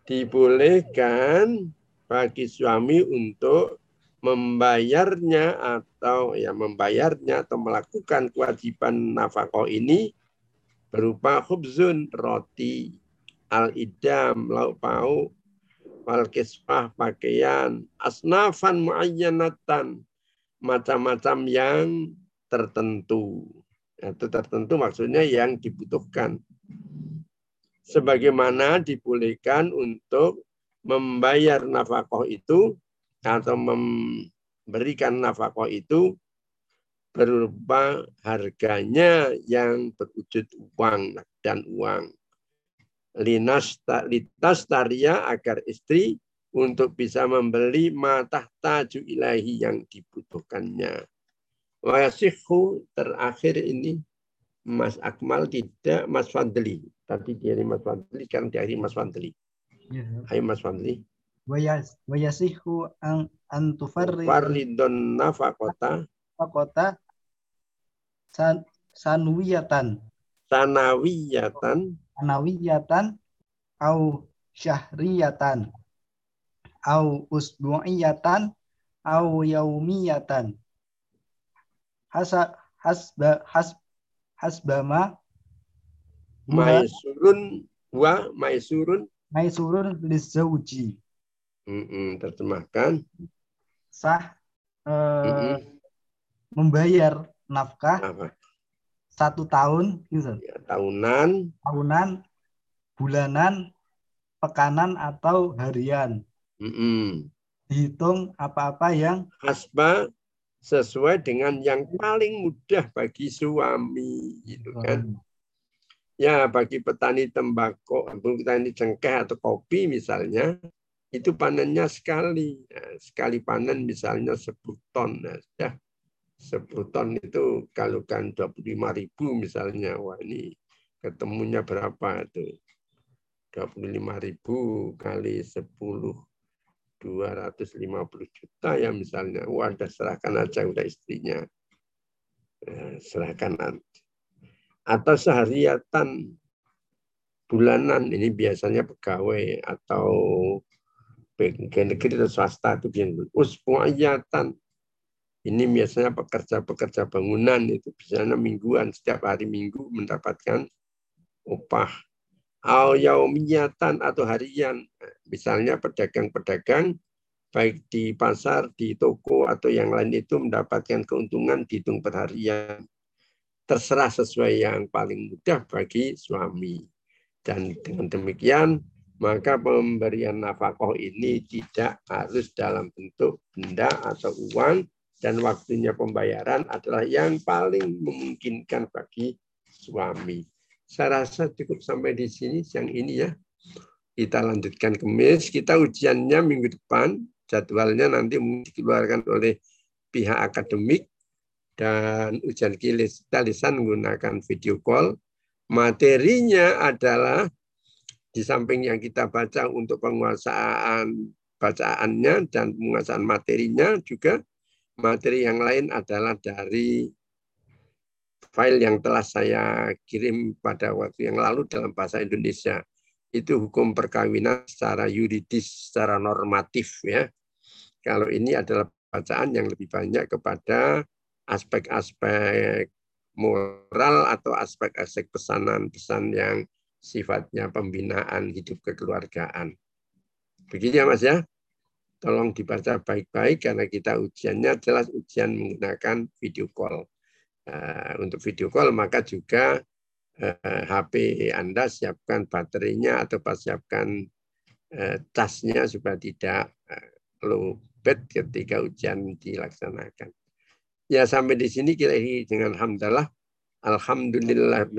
Dibolehkan bagi suami untuk membayarnya atau ya membayarnya atau melakukan kewajiban nafkah ini berupa khubzun roti al-idam lauk pauk wal kisfah pakaian asnafan muayyanatan macam-macam yang tertentu. Itu tertentu maksudnya yang dibutuhkan. Sebagaimana dibolehkan untuk membayar nafkah itu atau memberikan nafkah itu berupa harganya yang berwujud uang dan uang. Linas litas taria agar istri untuk bisa membeli mata taju ilahi yang dibutuhkannya. Wayasihu terakhir ini Mas Akmal tidak Mas Fadli. Tadi dari Mas Fadli, sekarang dari Mas Fadli. Ya. Ayo Mas Fadli. Wayas wayasihu an antufarri Faridon nafakota. kota san, sanwiyatan. Sanawiyatan. Anawiyatan au syahriyatan. Au usbu'iyatan. Au yaumiyatan. Hasa hasba has hasbama. Maisurun wa maisurun. Maisurun lizauji Mm-mm, terjemahkan. Sah eh, Mm-mm. membayar nafkah apa? satu tahun gitu. Ya, tahunan. Tahunan bulanan pekanan atau harian. Mm-mm. dihitung apa-apa yang hasba sesuai dengan yang paling mudah bagi suami gitu kan. Ya bagi petani tembakau petani cengkeh atau kopi misalnya itu panennya sekali. Nah, sekali panen misalnya 10 ton ya 10 ton itu kalau kan 25 ribu misalnya wah ini ketemunya berapa itu? 25 ribu kali 10 250 juta ya misalnya. Wah udah serahkan aja udah istrinya. Nah, serahkan nanti. Atau sehariatan bulanan. Ini biasanya pegawai atau bagian negeri atau swasta itu biasanya usbu'iyatan. Ini biasanya pekerja-pekerja bangunan itu biasanya mingguan setiap hari minggu mendapatkan upah. Au yaumiyatan atau harian. Misalnya pedagang-pedagang baik di pasar, di toko atau yang lain itu mendapatkan keuntungan dihitung per harian. Terserah sesuai yang paling mudah bagi suami. Dan dengan demikian maka pemberian nafkah ini tidak harus dalam bentuk benda atau uang dan waktunya pembayaran adalah yang paling memungkinkan bagi suami. Saya rasa cukup sampai di sini siang ini ya. Kita lanjutkan kemis. Kita ujiannya minggu depan. Jadwalnya nanti dikeluarkan oleh pihak akademik dan ujian kita lisan menggunakan video call. Materinya adalah di samping yang kita baca untuk penguasaan bacaannya dan penguasaan materinya juga materi yang lain adalah dari file yang telah saya kirim pada waktu yang lalu dalam bahasa Indonesia. Itu hukum perkawinan secara yuridis, secara normatif ya. Kalau ini adalah bacaan yang lebih banyak kepada aspek-aspek moral atau aspek-aspek pesanan-pesan yang sifatnya pembinaan hidup kekeluargaan. Begini ya Mas ya tolong dibaca baik-baik karena kita ujiannya jelas ujian menggunakan video call. Uh, untuk video call maka juga uh, eh, HP Anda siapkan baterainya atau siapkan uh, tasnya supaya tidak low bed ketika ujian dilaksanakan. Ya sampai di sini kita dengan hamdalah. Alhamdulillah